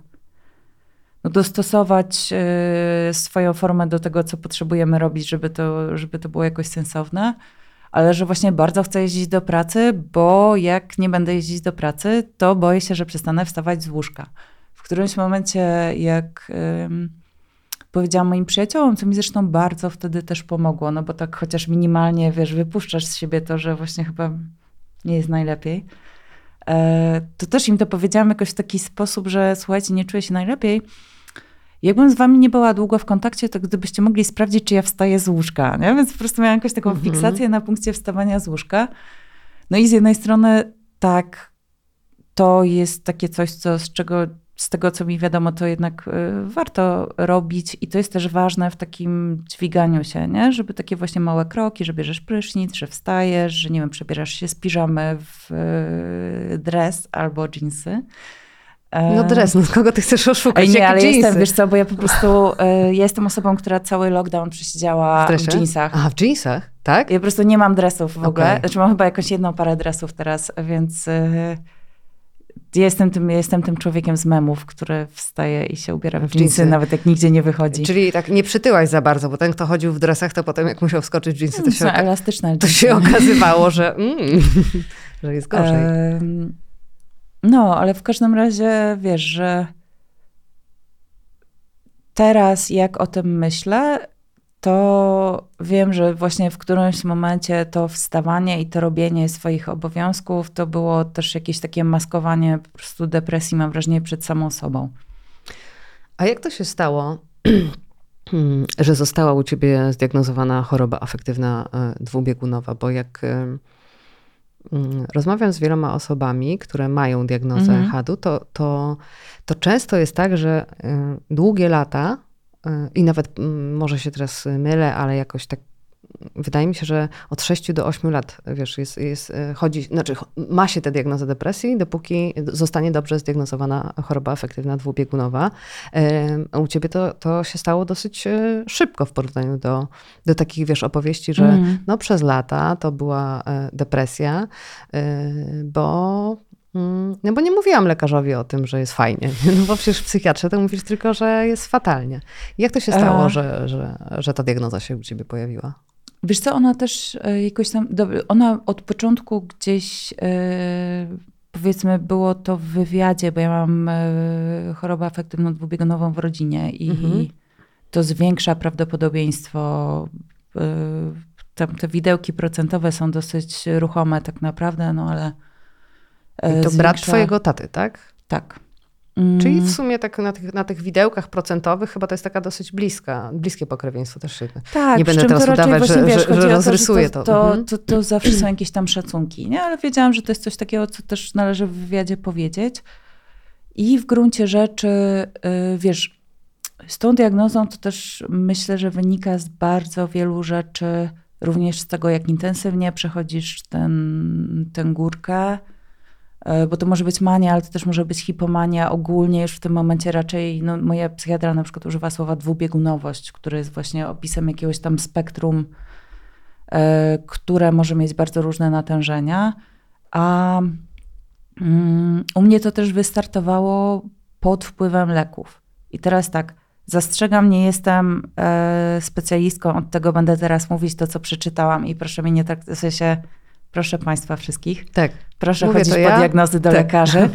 no dostosować y, swoją formę do tego, co potrzebujemy robić, żeby to, żeby to było jakoś sensowne ale że właśnie bardzo chcę jeździć do pracy, bo jak nie będę jeździć do pracy, to boję się, że przestanę wstawać z łóżka. W którymś momencie, jak ym, powiedziałam moim przyjaciołom, co mi zresztą bardzo wtedy też pomogło, no bo tak chociaż minimalnie, wiesz, wypuszczasz z siebie to, że właśnie chyba nie jest najlepiej, e, to też im to powiedziałam jakoś w taki sposób, że słuchajcie, nie czuję się najlepiej, Jakbym z wami nie była długo w kontakcie, to gdybyście mogli sprawdzić, czy ja wstaję z łóżka, nie? Więc po prostu miałam jakąś taką Mhm. fiksację na punkcie wstawania z łóżka. No i z jednej strony tak, to jest takie coś, co, z czego, z tego co mi wiadomo, to jednak y, warto robić i to jest też ważne w takim dźwiganiu się, nie? Żeby takie właśnie małe kroki, że bierzesz prysznic, że wstajesz, że nie wiem, przebierasz się z piżamy w y, dres albo dżinsy. No dres, no kogo ty chcesz oszukać? Ej, nie, ale dżinsy? jestem, wiesz co, bo ja po prostu e, ja jestem osobą, która cały lockdown przesiedziała w, w, jeansach. Aha, w jeansach, tak? Ja po prostu nie mam dresów w ogóle. Okej. Znaczy mam chyba jakąś jedną parę dresów teraz, więc jestem tym, ja jestem tym człowiekiem z memów, który wstaje i się ubiera w W dżinsy. nawet jak nigdzie nie wychodzi. Czyli tak nie przytyłaś za bardzo, bo ten, kto chodził w dresach, to potem jak musiał wskoczyć w jeansy, to się, oka- elastyczne to dżinsy. się okazywało, że, mm, że jest gorzej. No, ale w każdym razie wiesz, że teraz jak o tym myślę, to wiem, że właśnie w którymś momencie to wstawanie i to robienie swoich obowiązków to było też jakieś takie maskowanie po prostu depresji, mam wrażenie, przed samą sobą. A jak to się stało, że została u ciebie zdiagnozowana choroba afektywna e, dwubiegunowa? Bo jak e, mm, rozmawiam z wieloma osobami, które mają diagnozę Mhm. HAD-u, to, to, to często jest tak, że e, długie lata i nawet mm, może się teraz mylę, ale jakoś tak wydaje mi się, że od 6 do 8 lat, wiesz, jest, jest, e, chodzi, znaczy ma się tę diagnozę depresji, dopóki zostanie dobrze zdiagnozowana choroba afektywna dwubiegunowa. A u ciebie to, to się stało dosyć e, szybko w porównaniu do, do takich, wiesz, opowieści, że Mhm. no przez lata to była e, depresja, e, bo mm, no bo nie mówiłam lekarzowi o tym, że jest fajnie. No bo przecież w psychiatrze to mówisz tylko, że jest fatalnie. Jak to się stało, A. że, że, że ta diagnoza się u ciebie pojawiła? Wiesz co, ona też e, jakoś tam, ona od początku gdzieś, e, powiedzmy, było to w wywiadzie, bo ja mam e, chorobę afektywną dwubiegunową w rodzinie i Mhm. to zwiększa prawdopodobieństwo. e, Tam te widełki procentowe są dosyć ruchome tak naprawdę, no ale e, To brat zwiększa- twojego taty, tak? Tak. Czyli Mm, w sumie tak na tych, na tych widełkach procentowych chyba to jest taka dosyć bliska, bliskie pokrewieństwo też się. Tak, Nie będę teraz to udawać, że- wiesz, że- że to, rozrysuję to. to. To, Mhm. to, to zawsze są jakieś tam szacunki, nie? Ale wiedziałam, że to jest coś takiego, co też należy w wywiadzie powiedzieć. I w gruncie rzeczy, yy, wiesz, z tą diagnozą to też myślę, że wynika z bardzo wielu rzeczy, również z tego, jak intensywnie przechodzisz ten, tę górkę, bo to może być mania, ale to też może być hipomania. Ogólnie już w tym momencie raczej, no, moja psychiatra na przykład używa słowa dwubiegunowość, które jest właśnie opisem jakiegoś tam spektrum, e, które może mieć bardzo różne natężenia. A mm, u mnie to też wystartowało pod wpływem leków. I teraz tak, zastrzegam, nie jestem e, specjalistką, od tego będę teraz mówić to, co przeczytałam i proszę mnie nie tak, w sensie, proszę Państwa wszystkich, Tak, proszę Mówię chodzić po ja? diagnozy do Tak. lekarzy.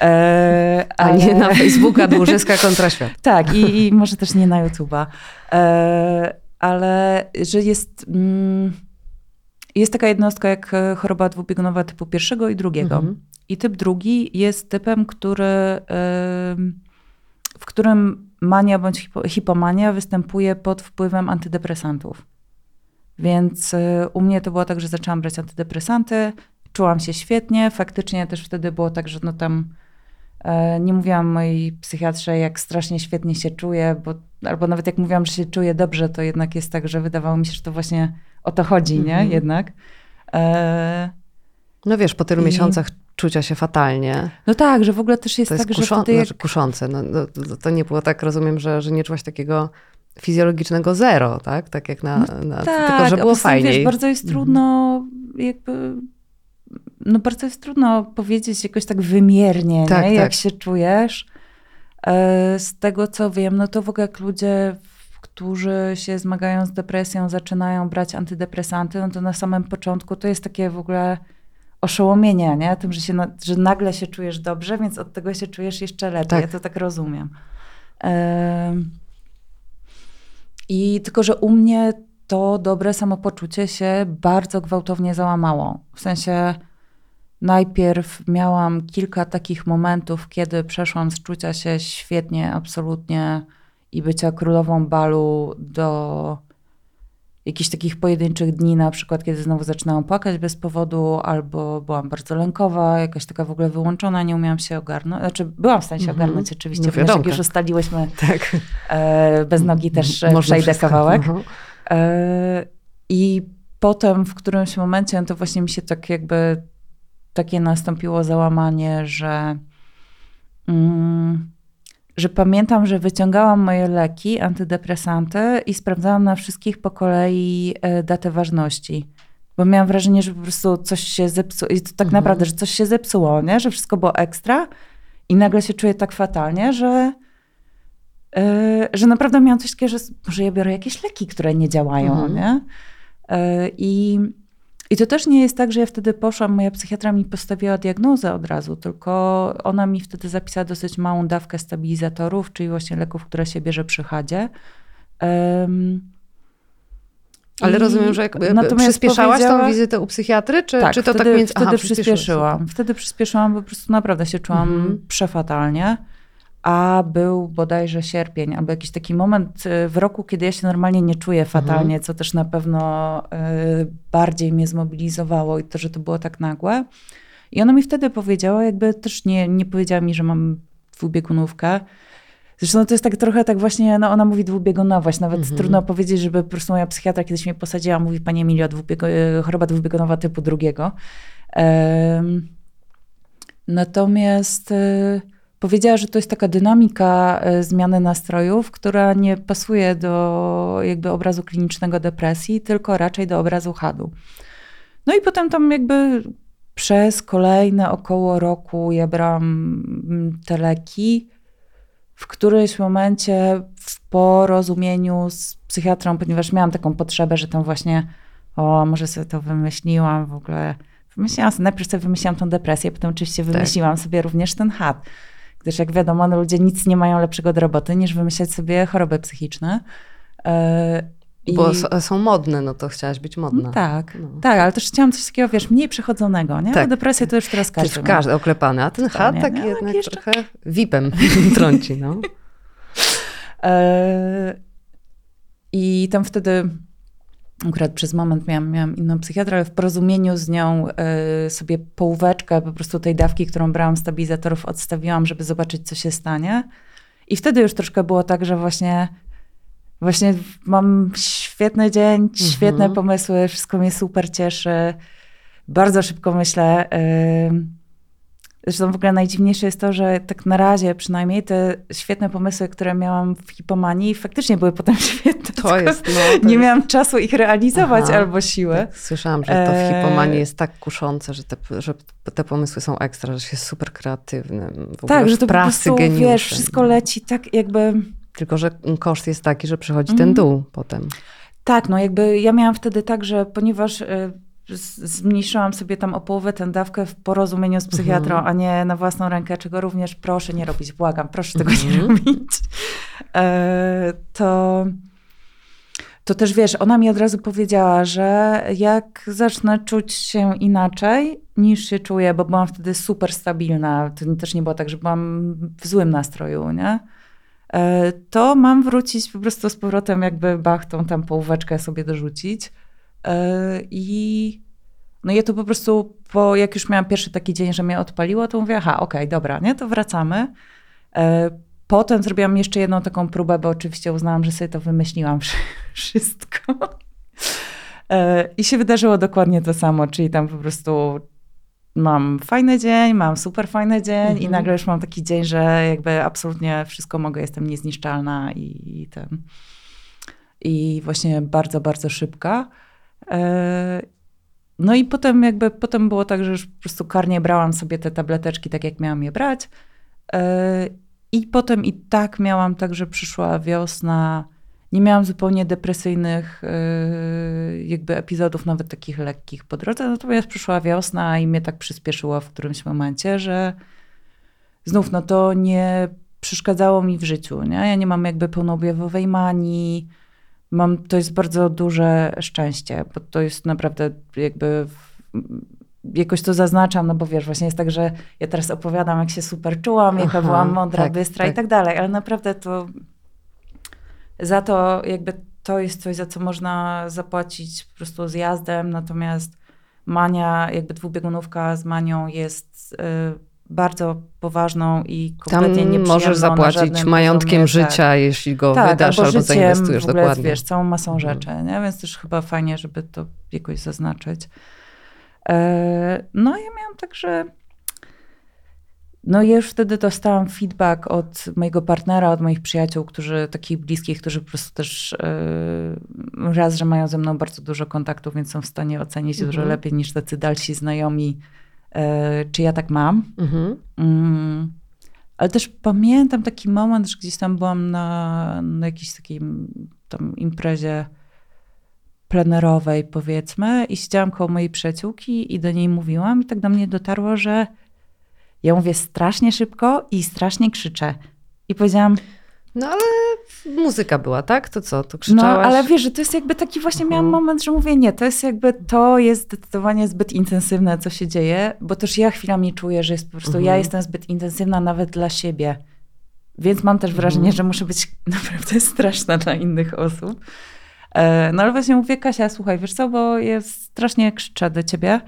E, a nie ale- na Facebooka Dłużyska kontra świat. tak, i, i może też nie na YouTube'a. E, ale że jest, mm, jest taka jednostka jak e, choroba dwubiegunowa typu pierwszego i drugiego. Mhm. I typ drugi jest typem, który, em, w którym mania bądź hipo, hipomania występuje pod wpływem antydepresantów. Więc e, u mnie to było tak, że zaczęłam brać antydepresanty, czułam się świetnie. Faktycznie też wtedy było tak, że no tam e, nie mówiłam mojej psychiatrze, jak strasznie świetnie się czuję, bo, albo nawet jak mówiłam, że się czuję dobrze, to jednak jest tak, że wydawało mi się, że to właśnie o to chodzi, nie? Mhm. Jednak. E, No wiesz, po tylu I- miesiącach czucia się fatalnie. no tak, że w ogóle też jest To jest tak, że wtedy jak znaczy kuszące. No, no, to- to nie było tak, rozumiem, że, że nie czułaś takiego fizjologicznego zero, tak? Tak jak na... na Tak, tylko, że było. Wiesz, bardzo jest Mhm. trudno jakby, no bardzo jest trudno powiedzieć jakoś tak wymiernie, Tak, nie? jak tak. się czujesz. E, Z tego co wiem, no to w ogóle jak ludzie, którzy się zmagają z depresją, zaczynają brać antydepresanty, no to na samym początku to jest takie w ogóle oszołomienie, nie? Tym, że, się na, że nagle się czujesz dobrze, więc od tego się czujesz jeszcze lepiej. Tak. Ja to tak rozumiem. Em, I tylko, że u mnie to dobre samopoczucie się bardzo gwałtownie załamało. W sensie najpierw miałam kilka takich momentów, kiedy przeszłam z czucia się świetnie, absolutnie i bycia królową balu do jakichś takich pojedynczych dni, na przykład kiedy znowu zaczynałam płakać bez powodu, albo byłam bardzo lękowa, jakaś taka w ogóle wyłączona, nie umiałam się ogarnąć. Znaczy byłam w stanie się Mhm. ogarnąć oczywiście, No ponieważ jak już ustaliłyśmy Tak. e, bez nogi też Można przejdę wszystko. kawałek. Mhm. E, I potem w którymś momencie no to właśnie mi się tak jakby takie nastąpiło załamanie, że mm, że pamiętam, że wyciągałam moje leki, antydepresanty i sprawdzałam na wszystkich po kolei e, datę ważności. Bo miałam wrażenie, że po prostu coś się zepsuło. I to tak Mhm. naprawdę, że coś się zepsuło, nie? że wszystko było ekstra. I nagle się czuję tak fatalnie, że, e, że naprawdę miałam coś takiego, że może ja biorę jakieś leki, które nie działają. Mhm. Nie? E, I, I to też nie jest tak, że ja wtedy poszłam, moja psychiatra mi postawiła diagnozę od razu, tylko ona mi wtedy zapisała dosyć małą dawkę stabilizatorów, czyli właśnie leków, które się bierze przy chadzie. Em, Ale i rozumiem, że jakby przyspieszałaś tą wizytę u psychiatry, czy, tak, czy to wtedy, tak między... wtedy Aha, przyspieszyłam. Wtedy przyspieszyłam, bo po prostu naprawdę się czułam Mhm. przefatalnie. A był bodajże sierpień, albo jakiś taki moment y, w roku, kiedy ja się normalnie nie czuję fatalnie, co też na pewno y, bardziej mnie zmobilizowało i to, że to było tak nagłe. I ona mi wtedy powiedziała, jakby też nie, nie powiedziała mi, że mam dwubiegunówkę. Zresztą to jest tak trochę tak właśnie, no ona mówi dwubiegunowość, nawet Mhm. trudno powiedzieć, żeby po prostu moja psychiatra kiedyś mnie posadziła, mówi pani Emilio, dwubiego, choroba dwubiegunowa typu drugiego. Em, natomiast e, powiedziała, że to jest taka dynamika e, zmiany nastrojów, która nie pasuje do jakby obrazu klinicznego depresji, tylko raczej do obrazu chadu. No i potem tam jakby przez kolejne około roku ja brałam mm, te leki. W którymś momencie w porozumieniu z psychiatrą, ponieważ miałam taką potrzebę, że tam właśnie, o, może sobie to wymyśliłam w ogóle. Wymyśliłam sobie, najpierw sobie wymyśliłam tą depresję, potem oczywiście wymyśliłam sobie również ten had. Gdyż jak wiadomo, no, ludzie nic nie mają lepszego do roboty, niż wymyślać sobie choroby psychiczne. E, i- Bo są modne, no to chciałaś być modna. no tak, No. tak, ale też chciałam coś takiego, wiesz, mniej przechodzonego, nie? Tak. Bo depresję to już teraz Każdy, każdy ma. każdy oklepany, a ten chat taki no, jednak jeszcze- trochę vipem trąci, no. E, I tam wtedy akurat przez moment miałam, miałam inną psychiatrę, ale w porozumieniu z nią e, sobie połóweczkę po prostu tej dawki, którą brałam stabilizatorów, odstawiłam, żeby zobaczyć, co się stanie. I wtedy już troszkę było tak, że właśnie, właśnie mam świetny dzień, świetne pomysły, wszystko mnie super cieszy. Bardzo szybko myślę. em, Zresztą w ogóle najdziwniejsze jest to, że tak na razie przynajmniej te świetne pomysły, które miałam w hipomanii, faktycznie były potem świetne. To jest, no. To Nie jest- miałam czasu ich realizować Aha. albo siły. Tak, słyszałam, że to w Eee. hipomanii jest tak kuszące, że te, że te pomysły są ekstra, że się super kreatywnym. Tak, że to po pracy prostu, wiesz, wszystko leci tak jakby... Tylko, że koszt jest taki, że przychodzi Mhm. ten dół potem. Tak, no jakby ja miałam wtedy tak, że ponieważ z- zmniejszyłam sobie tam o połowę tę dawkę w porozumieniu z psychiatrą, Mhm. a nie na własną rękę, czego również proszę nie robić, błagam, proszę tego nie Mhm. robić, e, to, to też wiesz, ona mi od razu powiedziała, że jak zacznę czuć się inaczej niż się czuję, bo byłam wtedy super stabilna, to też nie było tak, że byłam w złym nastroju, nie? E, to mam wrócić po prostu z powrotem, jakby bach, tą tam połóweczkę sobie dorzucić. E, I no ja to po prostu, po, jak już miałam pierwszy taki dzień, że mnie odpaliło, to mówię, aha, okej, dobra, nie, to wracamy. E, Potem zrobiłam jeszcze jedną taką próbę, bo oczywiście uznałam, że sobie to wymyśliłam wszystko. E, I się wydarzyło dokładnie to samo, czyli tam po prostu mam fajny dzień, mam super fajny dzień i Mhm. nagle już mam taki dzień, że jakby absolutnie wszystko mogę, jestem niezniszczalna i, i ten. I właśnie bardzo, bardzo szybka. E, No i potem jakby, potem było tak, że już po prostu karnie brałam sobie te tableteczki tak, jak miałam je brać. E, I potem i tak miałam tak, że przyszła wiosna. Nie miałam zupełnie depresyjnych e, jakby epizodów, nawet takich lekkich po drodze. Natomiast przyszła wiosna i mnie tak przyspieszyło w którymś momencie, że znów no to nie przeszkadzało mi w życiu. Nie? Ja nie mam jakby pełnoobjawowej manii. Mam, to jest bardzo duże szczęście, bo to jest naprawdę jakby jakoś to zaznaczam, no bo wiesz, właśnie jest tak, że ja teraz opowiadam, jak się super czułam, jaka Aha, byłam mądra, tak, bystra tak. i tak dalej, ale naprawdę to za to jakby to jest coś, za co można zapłacić po prostu zjazdem, natomiast mania, jakby dwubiegunówka z manią jest y, bardzo poważną i Tam kompletnie nieprzyjemną możesz zapłacić majątkiem poziomie, tak. życia, jeśli go Tak, wydasz albo albo życiem, zainwestujesz w ogóle, dokładnie. wiesz, całą masą Mhm. rzeczy, nie? Więc też chyba fajnie, żeby to jakoś zaznaczyć. E, no ja miałam tak, że no i już wtedy dostałam feedback od mojego partnera, od moich przyjaciół, którzy takich bliskich, którzy po prostu też yy, raz, że mają ze mną bardzo dużo kontaktów, więc są w stanie ocenić Mhm. dużo lepiej niż tacy dalsi znajomi, czy ja tak mam. Mhm. Mm. Ale też pamiętam taki moment, że gdzieś tam byłam na, na jakiejś takiej tam imprezie plenerowej, powiedzmy, i siedziałam koło mojej przyjaciółki i do niej mówiłam, i tak do mnie dotarło, że ja mówię strasznie szybko i strasznie krzyczę. I powiedziałam, No ale muzyka była, tak? To co, to no krzyczałaś? ale wiesz, że to jest jakby taki właśnie miałam Mhm. moment, że mówię, nie, to jest jakby, to jest zdecydowanie zbyt intensywne, co się dzieje, bo też ja chwilami czuję, że jest po prostu, Mhm. ja jestem zbyt intensywna nawet dla siebie. Więc mam też wrażenie, Mhm. że muszę być naprawdę straszna dla innych osób. E, No ale właśnie mówię, Kasia, słuchaj, wiesz co, bo ja strasznie krzyczę do ciebie.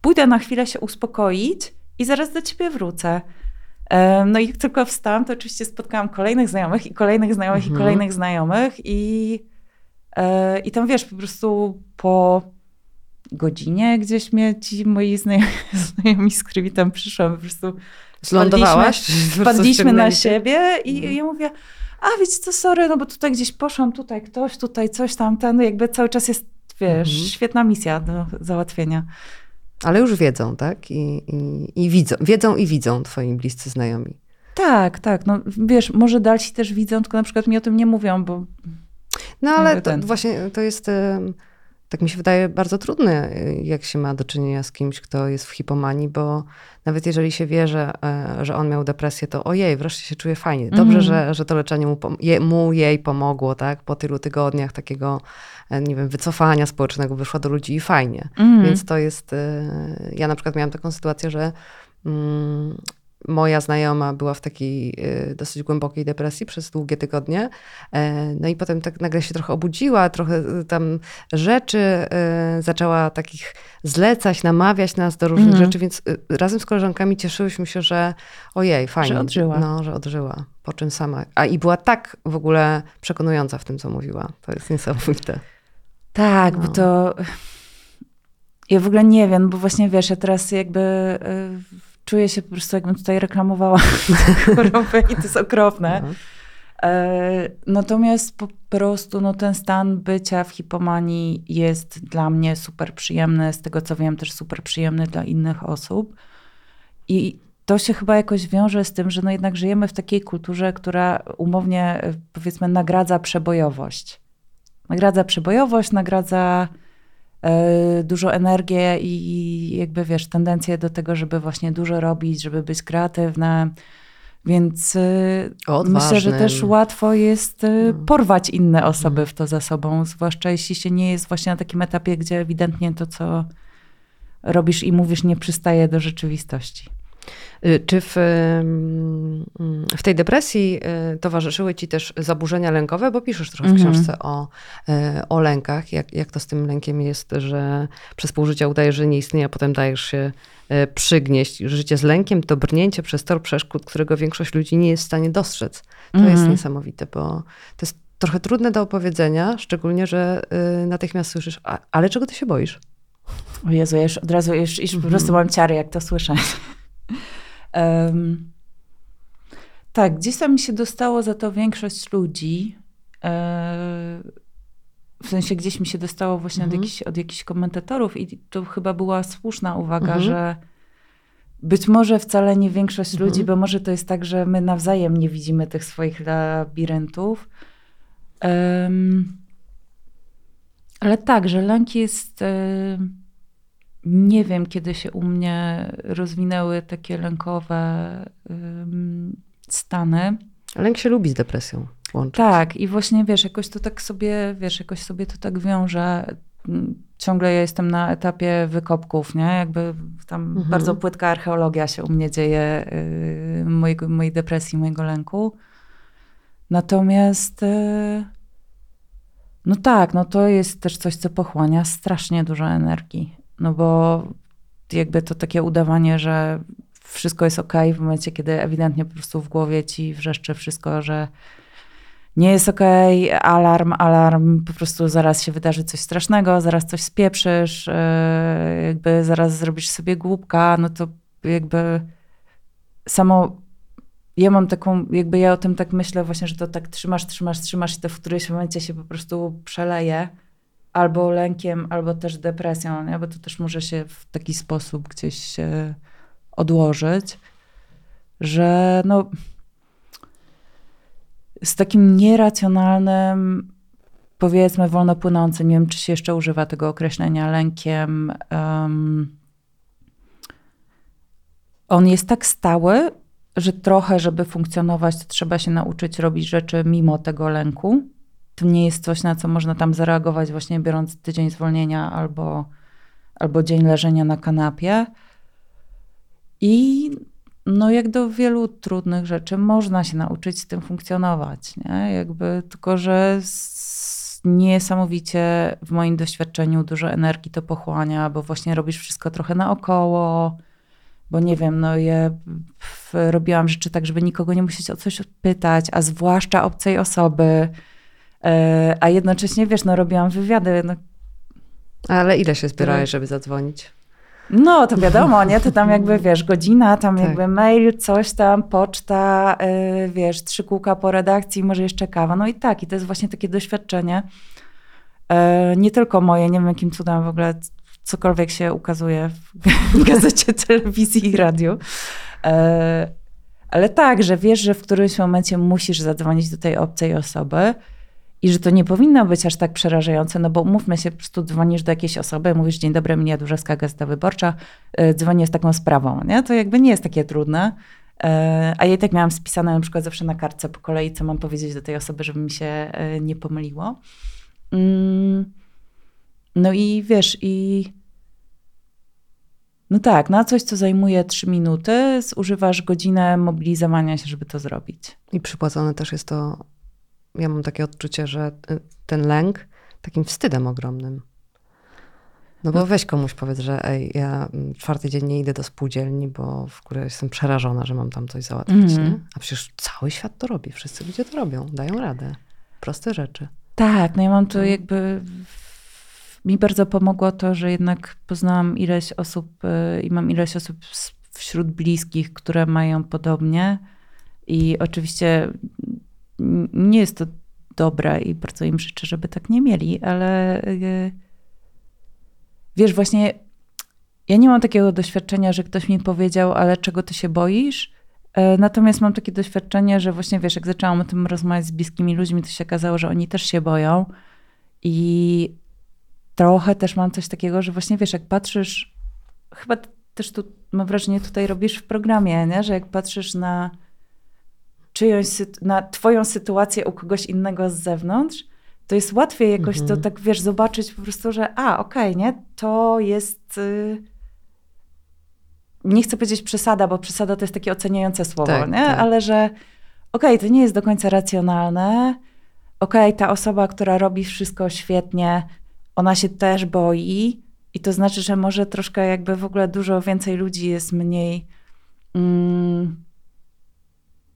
Pójdę na chwilę się uspokoić i zaraz do ciebie wrócę. No i jak tylko wstałam, to oczywiście spotkałam kolejnych znajomych i kolejnych znajomych Mhm. i kolejnych znajomych i, e, i tam wiesz, po prostu po godzinie gdzieś mnie ci moi znajomi, znajomi z którymi tam przyszłam, po prostu Zlądowałaś? Po prostu wpadliśmy na siebie i Mhm. ja mówię, a wiecie co, sorry, no bo tutaj gdzieś poszłam, tutaj ktoś, tutaj coś tam, ten, no jakby cały czas jest, wiesz, Mhm. świetna misja do załatwienia. Ale już wiedzą, tak? I, i, i widzą, wiedzą i widzą twoi bliscy znajomi. Tak, tak, no wiesz, może dalsi też widzą, tylko na przykład mi o tym nie mówią, bo No ale to, ten. właśnie to jest, em, tak mi się wydaje, bardzo trudne, y, jak się ma do czynienia z kimś, kto jest w hipomanii, bo nawet jeżeli się wie, że, e, że on miał depresję, to ojej, wreszcie się czuje fajnie. Dobrze, Mhm. że, że to leczenie mu, je, mu, jej pomogło, tak? Po tylu tygodniach takiego, e, nie wiem, wycofania społecznego wyszła do ludzi i fajnie. Mhm. Więc to jest. e, Ja na przykład miałam taką sytuację, że mm, moja znajoma była w takiej e, dosyć głębokiej depresji przez długie tygodnie. E, No i potem tak nagle się trochę obudziła, trochę e, tam rzeczy e, zaczęła takich zlecać, namawiać nas do różnych Mhm. rzeczy, więc razem z koleżankami cieszyłyśmy się, że ojej, fajnie. odżyła. No, że odżyła. Po czym sama. A i była tak w ogóle przekonująca w tym, co mówiła. To jest niesamowite. Tak, No. bo to. Ja w ogóle nie wiem, bo właśnie wiesz, ja teraz jakby y, czuję się po prostu, jakbym tutaj reklamowała chorobę i to jest okropne. No. E, Natomiast po prostu no, ten stan bycia w hipomanii jest dla mnie super przyjemny, z tego co wiem, też super przyjemny dla innych osób. I to się chyba jakoś wiąże z tym, że no jednak żyjemy w takiej kulturze, która umownie e, powiedzmy nagradza przebojowość. Nagradza przebojowość, nagradza dużo energię i jakby wiesz, tendencję do tego, żeby właśnie dużo robić, żeby być kreatywne. Więc y, myślę, że też Odważnym. łatwo jest y, No. porwać inne osoby w to za sobą, zwłaszcza jeśli się nie jest właśnie na takim etapie, gdzie ewidentnie to, co robisz i mówisz, nie przystaje do rzeczywistości. Y, Czy w, w tej depresji y, towarzyszyły ci też zaburzenia lękowe? Bo piszesz trochę w Mhm. książce o, y, o lękach. Jak, jak to z tym lękiem jest, że przez pół życia udajesz, że nie istnieje, a potem dajesz się przygnieść. Życie z lękiem to brnięcie przez tor przeszkód, którego większość ludzi nie jest w stanie dostrzec. To jest Mhm. niesamowite, bo to jest trochę trudne do opowiedzenia, szczególnie, że natychmiast słyszysz, ale czego ty się boisz? O Jezu, ja już od razu już, już po prostu mam ciary, jak to słyszę. Em, tak, gdzieś tam mi się dostało za to większość ludzi. E, w sensie gdzieś mi się dostało właśnie Mhm. od, jakichś, od jakichś komentatorów i to chyba była słuszna uwaga, Mhm. że być może wcale nie większość Mhm. ludzi, bo może to jest tak, że my nawzajem nie widzimy tych swoich labiryntów. Em, ale tak, że lęk jest. em, nie wiem, kiedy się u mnie rozwinęły takie lękowe stany. Lęk się lubi z depresją łączyć. Tak, i właśnie wiesz, jakoś to tak sobie, wiesz, jakoś sobie to tak wiąże. Mm, Ciągle ja jestem na etapie wykopków, nie? Jakby tam Mhm. bardzo płytka archeologia się u mnie dzieje, yy, mojego, mojej depresji, mojego lęku. Natomiast yy, no tak, no to jest też coś, co pochłania strasznie dużo energii. No bo jakby to takie udawanie, że wszystko jest ok w momencie, kiedy ewidentnie po prostu w głowie ci wrzeszczy wszystko, że nie jest okej, alarm, alarm, po prostu zaraz się wydarzy coś strasznego, zaraz coś spieprzysz, yy, jakby zaraz zrobisz sobie głupka, no to jakby samo ja mam taką, jakby ja o tym tak myślę właśnie, że to tak trzymasz, trzymasz, trzymasz i to w którymś momencie się po prostu przeleje albo lękiem, albo też depresją, nie? bo to też może się w taki sposób gdzieś odłożyć, że no z takim nieracjonalnym, powiedzmy wolno płynącym, nie wiem czy się jeszcze używa tego określenia, lękiem, um, on jest tak stały, że trochę, żeby funkcjonować, to trzeba się nauczyć robić rzeczy mimo tego lęku. To nie jest coś, na co można tam zareagować, właśnie biorąc tydzień zwolnienia albo, albo dzień leżenia na kanapie. I no, jak do wielu trudnych rzeczy, można się nauczyć z tym funkcjonować. Nie? Jakby, tylko, że niesamowicie w moim doświadczeniu dużo energii to pochłania, bo właśnie robisz wszystko trochę naokoło bo nie wiem, no ja robiłam rzeczy tak, żeby nikogo nie musieć o coś pytać, a zwłaszcza obcej osoby, a jednocześnie, wiesz, no robiłam wywiady. No. Ale ile się zbierałeś, żeby zadzwonić? No, to wiadomo, nie? To tam jakby, wiesz, godzina, tam tak. jakby mail, coś tam, poczta, yy, wiesz, trzy kółka po redakcji, może jeszcze kawa. No i tak, i to jest właśnie takie doświadczenie. Yy, nie tylko moje, nie wiem jakim cudem w ogóle cokolwiek się ukazuje w gazecie, telewizji i radiu. E, ale tak, że wiesz, że w którymś momencie musisz zadzwonić do tej obcej osoby i że to nie powinno być aż tak przerażające, no bo umówmy się, po prostu dzwonisz do jakiejś osoby, mówisz, dzień dobry, mnie Durzewska Gazeta Wyborcza, e, dzwonię z taką sprawą, nie? To jakby nie jest takie trudne. E, a ja i tak miałam spisane na przykład zawsze na kartce po kolei, co mam powiedzieć do tej osoby, żeby mi się nie pomyliło. Mm. No i wiesz, i no tak, na coś, co zajmuje trzy minuty, zużywasz godzinę mobilizowania się, żeby to zrobić. I przypłacone też jest to, ja mam takie odczucie, że y, ten lęk takim wstydem ogromnym. No bo no. weź komuś powiedz, że ej, ja mm, czwarty dzień nie idę do spółdzielni, bo w której jestem przerażona, że mam tam coś załatwić, mm. nie? A przecież cały świat to robi, wszyscy ludzie to robią, dają radę. Proste rzeczy. Tak, no ja mam tu no. jakby mi bardzo pomogło to, że jednak poznałam ileś osób y, i mam ileś osób wśród bliskich, które mają podobnie. I oczywiście nie jest to dobre i bardzo im życzę, żeby tak nie mieli, ale y, wiesz, właśnie ja nie mam takiego doświadczenia, że ktoś mi powiedział, ale czego ty się boisz? E, natomiast mam takie doświadczenie, że właśnie wiesz, jak zaczęłam o tym rozmawiać z bliskimi ludźmi, to się okazało, że oni też się boją. I trochę też mam coś takiego, że właśnie wiesz, jak patrzysz, chyba też tu mam wrażenie, tutaj robisz w programie, nie? że jak patrzysz na czyjąś, na twoją sytuację u kogoś innego z zewnątrz, to jest łatwiej jakoś mhm. to tak, wiesz, zobaczyć po prostu, że a, okej, okay, nie, to jest... Y nie chcę powiedzieć przesada, bo przesada to jest takie oceniające słowo, tak, nie? Tak. ale że okej, okay, to nie jest do końca racjonalne, okej, okay, ta osoba, która robi wszystko świetnie, ona się też boi i to znaczy, że może troszkę jakby w ogóle dużo więcej ludzi jest mniej mm,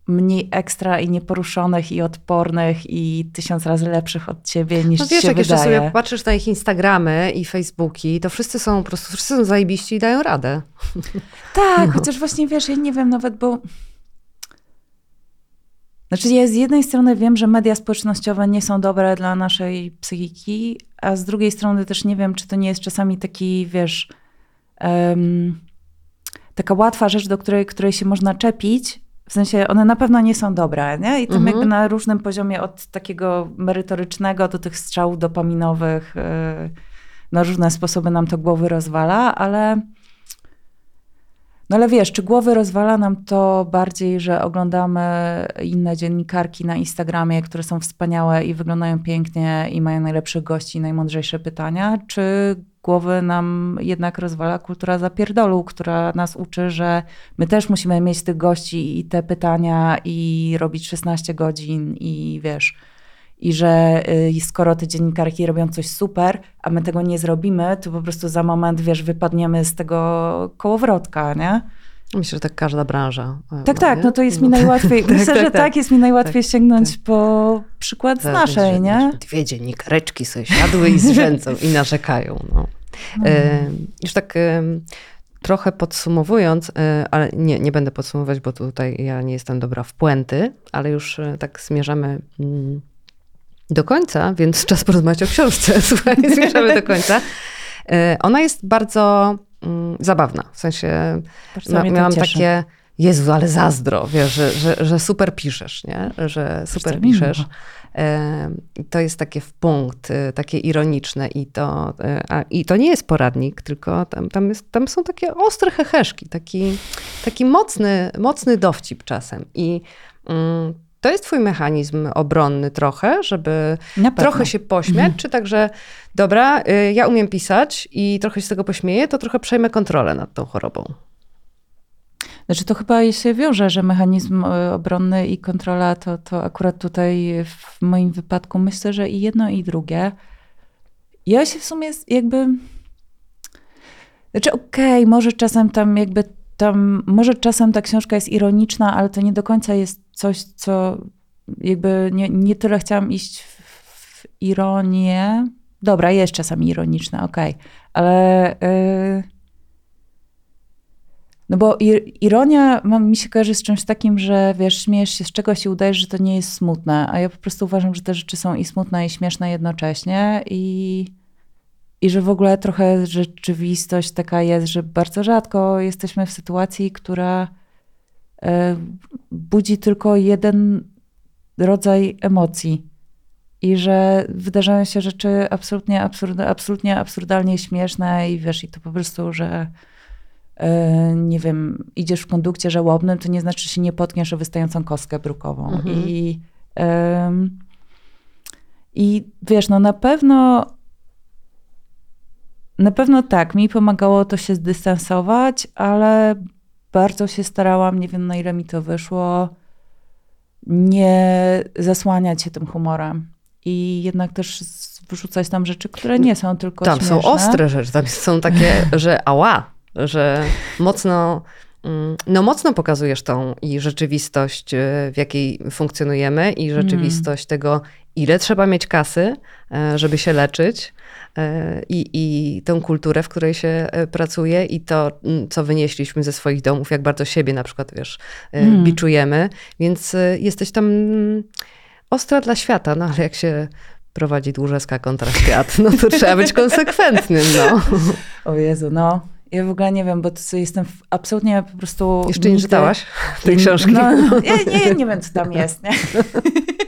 mniej ekstra i nieporuszonych i odpornych i tysiąc razy lepszych od ciebie niż no wiesz, się jak wydaje. jeszcze sobie patrzysz na ich Instagramy i Facebooki, to wszyscy są po prostu, wszyscy są zajebiści i dają radę. Tak, no. chociaż właśnie wiesz, ja nie wiem nawet, bo znaczy, ja z jednej strony wiem, że media społecznościowe nie są dobre dla naszej psychiki, a z drugiej strony też nie wiem, czy to nie jest czasami taki, wiesz, um, taka łatwa rzecz, do której, której się można czepić. W sensie one na pewno nie są dobre, nie? I tam mhm. jakby na różnym poziomie od takiego merytorycznego do tych strzałów dopaminowych yy, na różne sposoby nam to głowy rozwala, ale no ale wiesz, czy głowy rozwala nam to bardziej, że oglądamy inne dziennikarki na Instagramie, które są wspaniałe i wyglądają pięknie i mają najlepszych gości i najmądrzejsze pytania, czy głowy nam jednak rozwala kultura zapierdolu, która nas uczy, że my też musimy mieć tych gości i te pytania i robić 16 godzin i wiesz i że y, skoro te dziennikarki robią coś super, a my tego nie zrobimy, to po prostu za moment, wiesz, wypadniemy z tego kołowrotka, nie? Myślę, że tak każda branża. E, tak, ma, tak, nie? no to jest mi no. najłatwiej. tak, Myślę, tak, że tak, tak, jest mi najłatwiej tak, sięgnąć tak. po przykład z naszej, nie? Dwie dziennikareczki sobie siadły i zrzęcą i narzekają. No. no. E, już tak e, trochę podsumowując, ale nie, nie będę podsumować, bo tutaj ja nie jestem dobra w puenty, ale już tak zmierzamy mm, do końca, więc czas porozmawiać o książce. Słuchaj, zmierzamy do końca. Y, Ona jest bardzo mm, zabawna, w sensie ma, miałam takie, Jezu, ale zazdro, wiesz, że, że, że super piszesz, nie? Że super piszesz. E, To jest takie w punkt, e, takie ironiczne i to, e, a, i to nie jest poradnik, tylko tam, tam, jest, tam są takie ostre heheszki, taki, taki mocny, mocny dowcip czasem. I mm, to jest twój mechanizm obronny trochę, żeby trochę się pośmiać, czy także, dobra, y, ja umiem pisać i trochę się z tego pośmieję, to trochę przejmę kontrolę nad tą chorobą. Znaczy to chyba się wiąże, że mechanizm e, obronny i kontrola to, to akurat tutaj w moim wypadku myślę, że i jedno i drugie. Ja się w sumie jakby... Znaczy okej, może czasem tam jakby tam, może czasem ta książka jest ironiczna, ale to nie do końca jest coś, co jakby nie, nie tyle chciałam iść w, ironię. Dobra, jest czasami ironiczna, okej, ale... Yy... No bo ir- ironia ma, mi się kojarzy z czymś takim, że wiesz, śmiejesz się z czegoś i udajesz, że to nie jest smutne. A ja po prostu uważam, że te rzeczy są i smutne, i śmieszne jednocześnie. I, i że w ogóle trochę rzeczywistość taka jest, że bardzo rzadko jesteśmy w sytuacji, która e, budzi tylko jeden rodzaj emocji. I że wydarzają się rzeczy absolutnie, absurd, absolutnie absurdalnie śmieszne i wiesz, i to po prostu, że e, nie wiem, idziesz w kondukcie żałobnym, to nie znaczy, że się nie potkniesz o wystającą kostkę brukową. Mhm. I, I wiesz, no na pewno na pewno tak, mi pomagało to się zdystansować, ale bardzo się starałam, nie wiem na ile mi to wyszło, nie zasłaniać się tym humorem. I jednak też wrzucać tam rzeczy, które nie są tylko Tam śmieszne. są ostre rzeczy, tam są takie, że ała, że mocno, mm, no mocno pokazujesz tą i rzeczywistość, y, w jakiej funkcjonujemy i rzeczywistość tego, ile trzeba mieć kasy, e, żeby się leczyć e, i, i tą kulturę, w której się e, pracuje i to, mm, co wynieśliśmy ze swoich domów, jak bardzo siebie na przykład, wiesz, e, Mm. biczujemy, więc e, jesteś tam mm, ostra dla świata, no ale jak się prowadzi dłużeska kontra świat, no to trzeba być konsekwentnym, no. O Jezu, no. Ja w ogóle nie wiem, bo jestem absolutnie po prostu... Jeszcze nie czytałaś tej książki? No, no, ja nie, nie wiem, co tam jest, nie?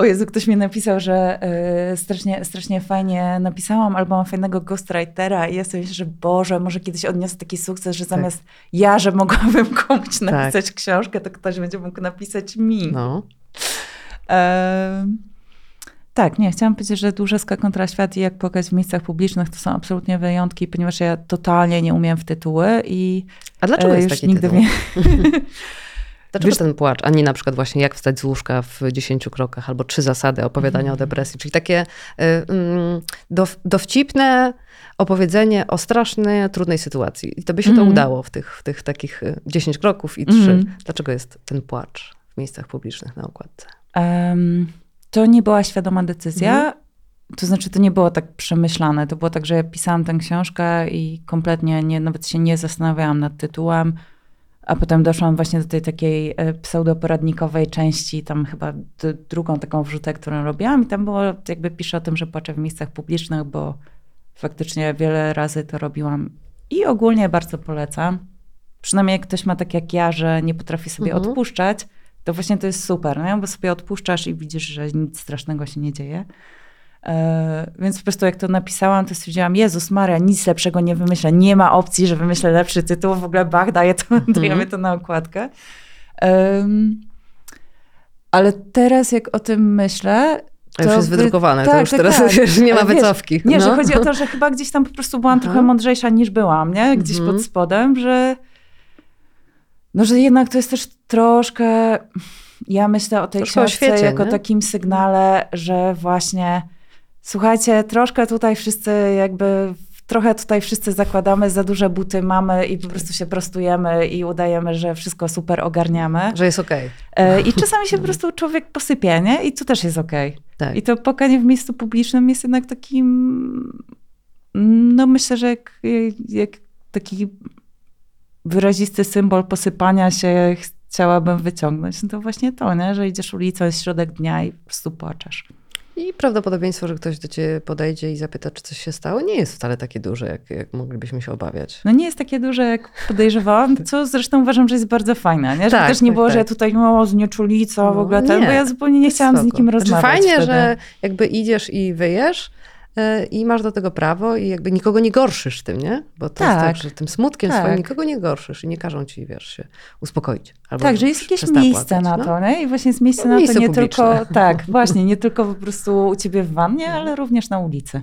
O Jezu, ktoś mi napisał, że y, strasznie, strasznie fajnie napisałam, albo mam fajnego ghostwritera i ja sobie myślę, że Boże, może kiedyś odniosę taki sukces, że zamiast ja, że mogłabym komuś napisać książkę, to ktoś będzie mógł napisać mi. no. Em, tak, nie, chciałam powiedzieć, że Dłużeska kontra świat i jak płakać w miejscach publicznych to są absolutnie wyjątki, ponieważ ja totalnie nie umiem w tytuły i A dlaczego e, jest już nigdy tytuł? nie... Dlaczego Wiesz- ten płacz, a nie na przykład właśnie jak wstać z łóżka w 10 krokach albo trzy zasady opowiadania Mhm. o depresji, czyli takie y, mm, dow, dowcipne opowiedzenie o strasznej, trudnej sytuacji. I to by się to Mhm. udało w tych, w tych takich y, 10 kroków i trzy. Mhm. Dlaczego jest ten płacz w miejscach publicznych na okładce? Em, to nie była świadoma decyzja. Mhm. To znaczy, to nie było tak przemyślane. To było tak, że ja pisałam tę książkę i kompletnie nie, nawet się nie zastanawiałam nad tytułem. A potem doszłam właśnie do tej takiej e, pseudoporadnikowej części, tam chyba drugą taką wrzutę, którą robiłam. I tam było, jakby piszę o tym, że płaczę w miejscach publicznych, bo faktycznie wiele razy to robiłam. I ogólnie bardzo polecam. Przynajmniej jak ktoś ma tak jak ja, że nie potrafi sobie Mhm. odpuszczać, to właśnie to jest super, nie? bo sobie odpuszczasz i widzisz, że nic strasznego się nie dzieje. E, więc po prostu jak to napisałam, to stwierdziłam, Jezus Maria, nic lepszego nie wymyślę. Nie ma opcji, że wymyślę lepszy tytuł. W ogóle bach, daję to, dajemy to na okładkę. Em, ale teraz jak o tym myślę... To już jest wy- wydrukowane, to tak, już tak, teraz tak. wiesz, nie ma Ale wiesz, wycofki. Nie, że no. chodzi o to, że chyba gdzieś tam po prostu byłam Aha. trochę mądrzejsza niż byłam, nie? Gdzieś Mhm. pod spodem, że no, że jednak to jest też troszkę ja myślę o tej Troszkę o książce świecie, jako nie? takim sygnale, że właśnie słuchajcie, troszkę tutaj wszyscy jakby trochę tutaj wszyscy zakładamy za duże buty mamy i po prostu się prostujemy i udajemy, że wszystko super ogarniamy. Że jest okej. E, I czasami się po prostu człowiek posypie, nie? I to też jest okej. Tak. I to płakanie w miejscu publicznym jest jednak takim, no myślę, że jak, jak taki wyrazisty symbol posypania się chciałabym wyciągnąć, no to właśnie to, nie? że idziesz ulicą, jest środek dnia i po prostu płaczesz. I prawdopodobieństwo, że ktoś do ciebie podejdzie i zapyta, czy coś się stało, nie jest wcale takie duże, jak, jak moglibyśmy się obawiać. No nie jest takie duże, jak podejrzewałam, co zresztą uważam, że jest bardzo fajne, nie? Żeby Tak, też nie tak, było, że tak. tutaj o, znieczulica w No, ogóle, ten, nie. bo ja zupełnie nie chciałam z nikim Znaczy, rozmawiać Fajnie, wtedy. że jakby idziesz i wyjesz i masz do tego prawo i jakby nikogo nie gorszysz tym, nie? Bo to jest Tak. tak, że tym smutkiem Tak. swoim nikogo nie gorszysz i nie każą ci, wiesz, się uspokoić. Tak, że jest jakieś miejsce płakać, na no. to, nie? I właśnie jest miejsce No, na miejsce to nie publiczne. tylko, tak, właśnie, nie tylko po prostu u ciebie w wannie, ale również na ulicy.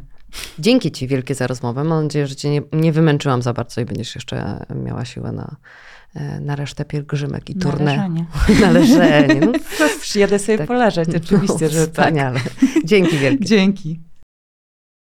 Dzięki ci wielkie za rozmowę. Mam nadzieję, że cię nie, nie wymęczyłam za bardzo i będziesz jeszcze miała siłę na, e, na resztę pielgrzymek i Na turnę. leżenie. Na leżenie. No, Przyjadę sobie Tak. poleżeć, oczywiście, no, że tak. Wspaniale. Dzięki wielkie. Dzięki.